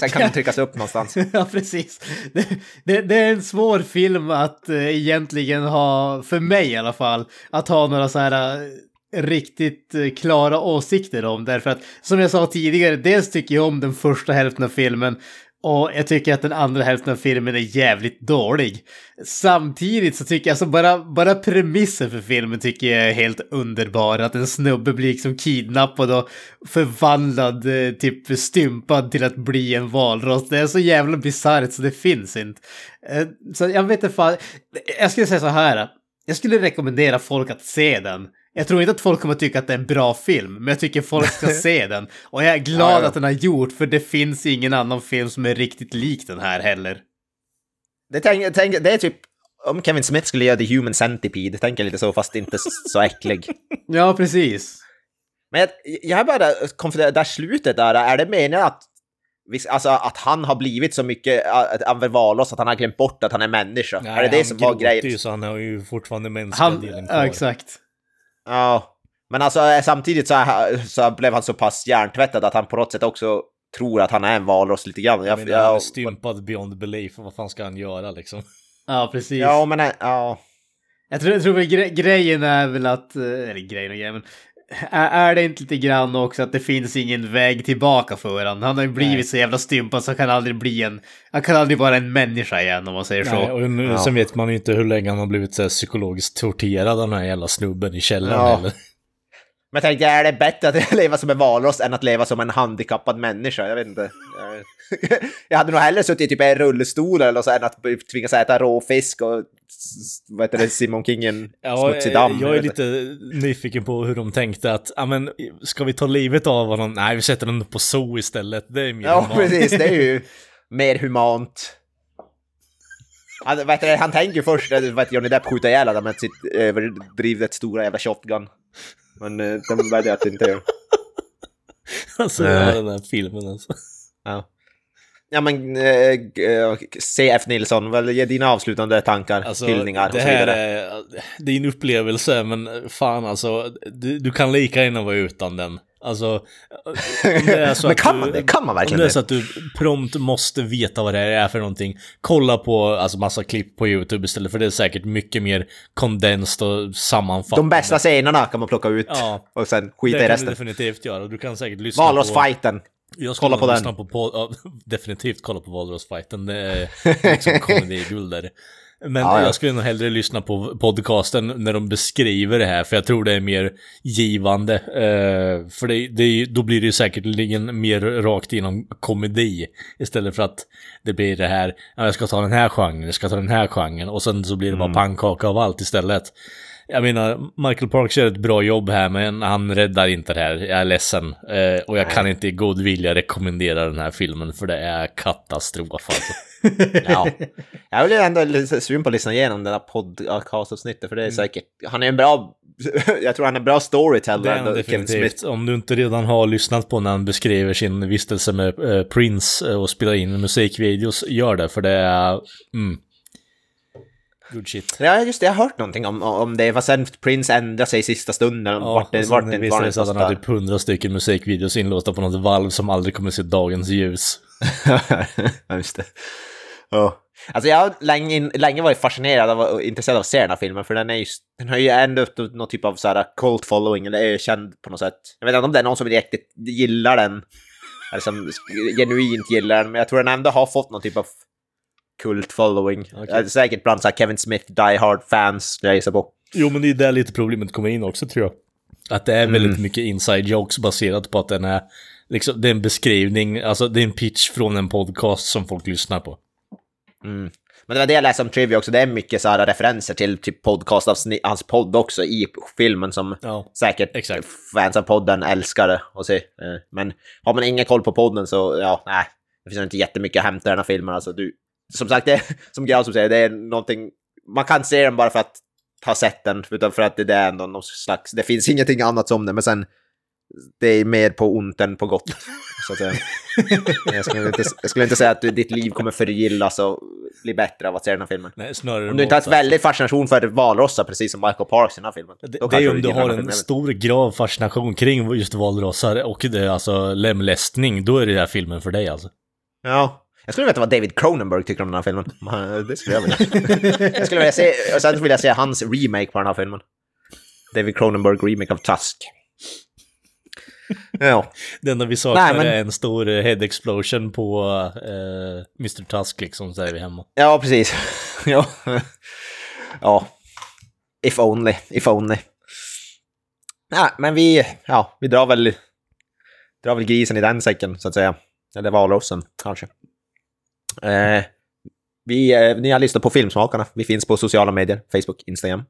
Sen kan den tryckas upp någonstans. ja, precis. Det, det, det är en svår film att eh, egentligen ha, för mig i alla fall, att ha några så här eh, riktigt klara åsikter om. Därför att, som jag sa tidigare, dels tycker jag om den första hälften av filmen och jag tycker att den andra hälften av filmen är jävligt dålig. Samtidigt så tycker jag, alltså bara, bara premissen för filmen tycker jag är helt underbar. Att en snubbe blir liksom kidnappad och förvandlad, eh, typ stympad till att bli en valross. Det är så jävla bisarrt så det finns inte. Eh, så jag vet inte fan, jag skulle säga så här. Jag skulle rekommendera folk att se den. Jag tror inte att folk kommer tycka att det är en bra film, men jag tycker folk ska se den. Och jag är glad Ja, ja. att den har gjort, för det finns ingen annan film som är riktigt lik den här heller. Det, tänk, tänk, det är typ om Kevin Smith skulle göra The Human Centipede, tänker lite så, fast inte så- äcklig. Ja, precis. Men jag, jag bara konfunderad, där slutet där, är det meningen att Alltså att han har blivit så mycket valross att han har glömt bort att han är människa. är det det han som var gråter ju grejen? så han har ju fortfarande mänskliga Han, delen kvar. ja, exakt. Ja. Men alltså eh, samtidigt så, så blev han så pass hjärntvättad att han på något sätt också tror att han är en valross lite grann. Jag Jag, menar, han är jag, stympad beyond belief, vad fan ska han göra liksom? Ja, precis. ja, men äh, ja. Jag tror, jag tror gre grejen är väl att, eh, eller grejen och grejen, men är, är det inte lite grann också att det finns ingen väg tillbaka för honom? Han har ju blivit Nej. så jävla stympad så han kan aldrig bli en, han kan aldrig vara en människa igen om man säger så. Nej, och nu, Ja. sen vet man ju inte hur länge han har blivit så här, psykologiskt torterad av den här jävla snubben i källaren Ja. heller. Men jag tänkte, är det bättre att leva som en valross än att leva som en handikappad människa? Jag vet inte. Jag- Jag hade nog hellre suttit i typ en rullstol eller så än att tvingas äta råfisk och vad heter det, Simon King en Ja, smutsig damm. jag är vet inte. lite nyfiken på hur de tänkte att, ja men, ska vi ta livet av honom? Nej, vi sätter honom på zoo istället. Det är mer Ja, humant. precis. Det är ju mer humant. Han, vet du, han tänker först att vet, Johnny Depp skjuter ihjäl honom med sitt överdrivet stora jävla shotgun. Men eh, den väljer att inte göra. Alltså, Nej. den här filmen alltså. Ja. Ja men, eh, eh, CF Nilsson, väl ge dina avslutande tankar, Alltså, hyllningar det och så här vidare. är, det är en upplevelse, men fan alltså, du, du kan lika gärna vara utan den. Alltså, om det är så Men kan man det? Kan man Om verkligen det är det? så att du prompt måste veta vad det är för någonting, kolla på alltså massa klipp på YouTube istället, för det är säkert mycket mer kondenskt och sammanfattande. De bästa scenerna kan man plocka ut Ja. och sen det skita i kan du resten. definitivt göra. och Du kan säkert lyssna på... Valrossfighten. Jag Kolla på den. På, på, ja, definitivt kolla på Valrossfighten. Det är liksom komedi-guld där. Men Ja, ja. jag skulle nog hellre lyssna på podcasten när de beskriver det här, för jag tror det är mer givande. Eh, för det, det, då blir det ju säkerligen mer rakt inom komedi, istället för att det blir det här, ja, jag ska ta den här genren, jag ska ta den här genren, och sen så blir det bara pannkaka av allt istället. Jag menar, Michael Parks gör ett bra jobb här, men han räddar inte det här. Jag är ledsen. Eh, och jag kan inte i god vilja rekommendera den här filmen, för det är katastrof alltså. Ja. Jag blir ändå lite sugen på att lyssna igenom den här podcastavsnittet, för det är säkert... Han är en bra... jag tror han är en bra Det storyteller, ändå, Kevin Smith. definitivt. Om du inte redan har lyssnat på när han beskriver sin vistelse med eh, Prince eh, och spelar in musikvideos, gör det, för det är... Mm. Good shit. Ja, just det, jag har hört någonting om, om det. Fast sen Prince ändrade sig i sista stunden. Ja, vart det, vart det, visade var det sig att han hade typ hundra stycken musikvideos inlåsta på något valv som aldrig kommer se dagens ljus. Ja, just det. Ja. Alltså jag har länge, länge varit fascinerad av och intresserad av att se den här filmen, för den, är just, den har ju ändå upp till någon typ av så här cult following, eller är känd på något sätt. Jag vet inte om det är någon som riktigt gillar den, eller som genuint gillar den, men jag tror den ändå har fått någon typ av kult following. Okej. Säkert bland så Kevin Smith, Die Hard-fans, jag gissa på. Jo, men det är där lite problemet kommer in också tror jag. Att det är väldigt Mm. mycket inside jokes baserat på att den är, liksom, det är en beskrivning, alltså det är en pitch från en podcast som folk lyssnar på. Mm. Men det var det jag läste om Trivia också, det är mycket så här referenser till typ podcast av hans podd också i filmen som Ja. säkert exakt. fans av podden älskar att se. Eh, Men har man ingen koll på podden så, ja, nej. Det finns inte jättemycket att hämta i den här filmen. Alltså, du, som sagt, det är, som Grau som säger, det är någonting... Man kan se den bara för att ha sett den, utan för att det är ändå någon slags... Det finns ingenting annat som det, men sen... Det är mer på ont än på gott, så att. Jag skulle inte, jag skulle inte säga att du, ditt liv kommer förgillas och bli bättre av att se den här filmen. Nej, Om du inte har ett väldigt fascination för valrossar, precis som Michael Parks i den här filmen. Det, det är om du har en filmen. stor grav fascination kring just valrossar och det alltså lemlästning, då är det den här filmen för dig alltså. Ja. Jag skulle veta vad David Cronenberg tycker om den här filmen. Det skulle jag vilja. jag skulle vilja se, och sen vill jag se hans remake på den här filmen. David Cronenberg remake av Tusk. Ja. Det enda vi saknar Nej, men- är en stor head explosion på eh, Mr. Tusk liksom, säger vi hemma. Ja, precis. ja. ja. If only, if only. Nej, men vi, ja, vi drar väl, drar väl grisen i den säcken, så att säga. Eller valrossen, kanske. Eh, vi, eh, ni har lyssnat på Filmsmakarna. Vi finns på sociala medier, Facebook, Instagram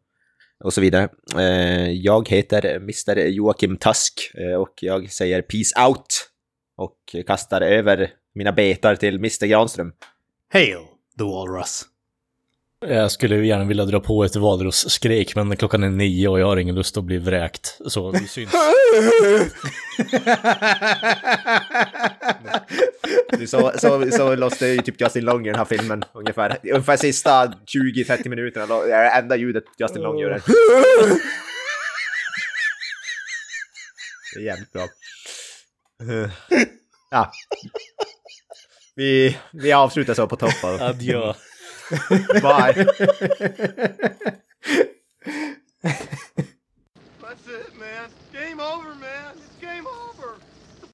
och så vidare. Eh, jag heter Mr. Joakim Tusk eh, och jag säger peace out och kastar över mina betar till Mr. Granström. Hail the Walrus. Jag skulle gärna vilja dra på ett valrossskrik, men klockan är nio och jag har ingen lust att bli vräkt. Så vi syns. så, så, så låste ju typ Justin Long i den här filmen ungefär. Ungefär sista 20-30 minuterna, det är det enda ljudet Justin Long gör. Det är jävligt bra. Ja. Vi, vi avslutar så på toppen. Adjö. Bye. That's it, man. Game over, man. It's game over.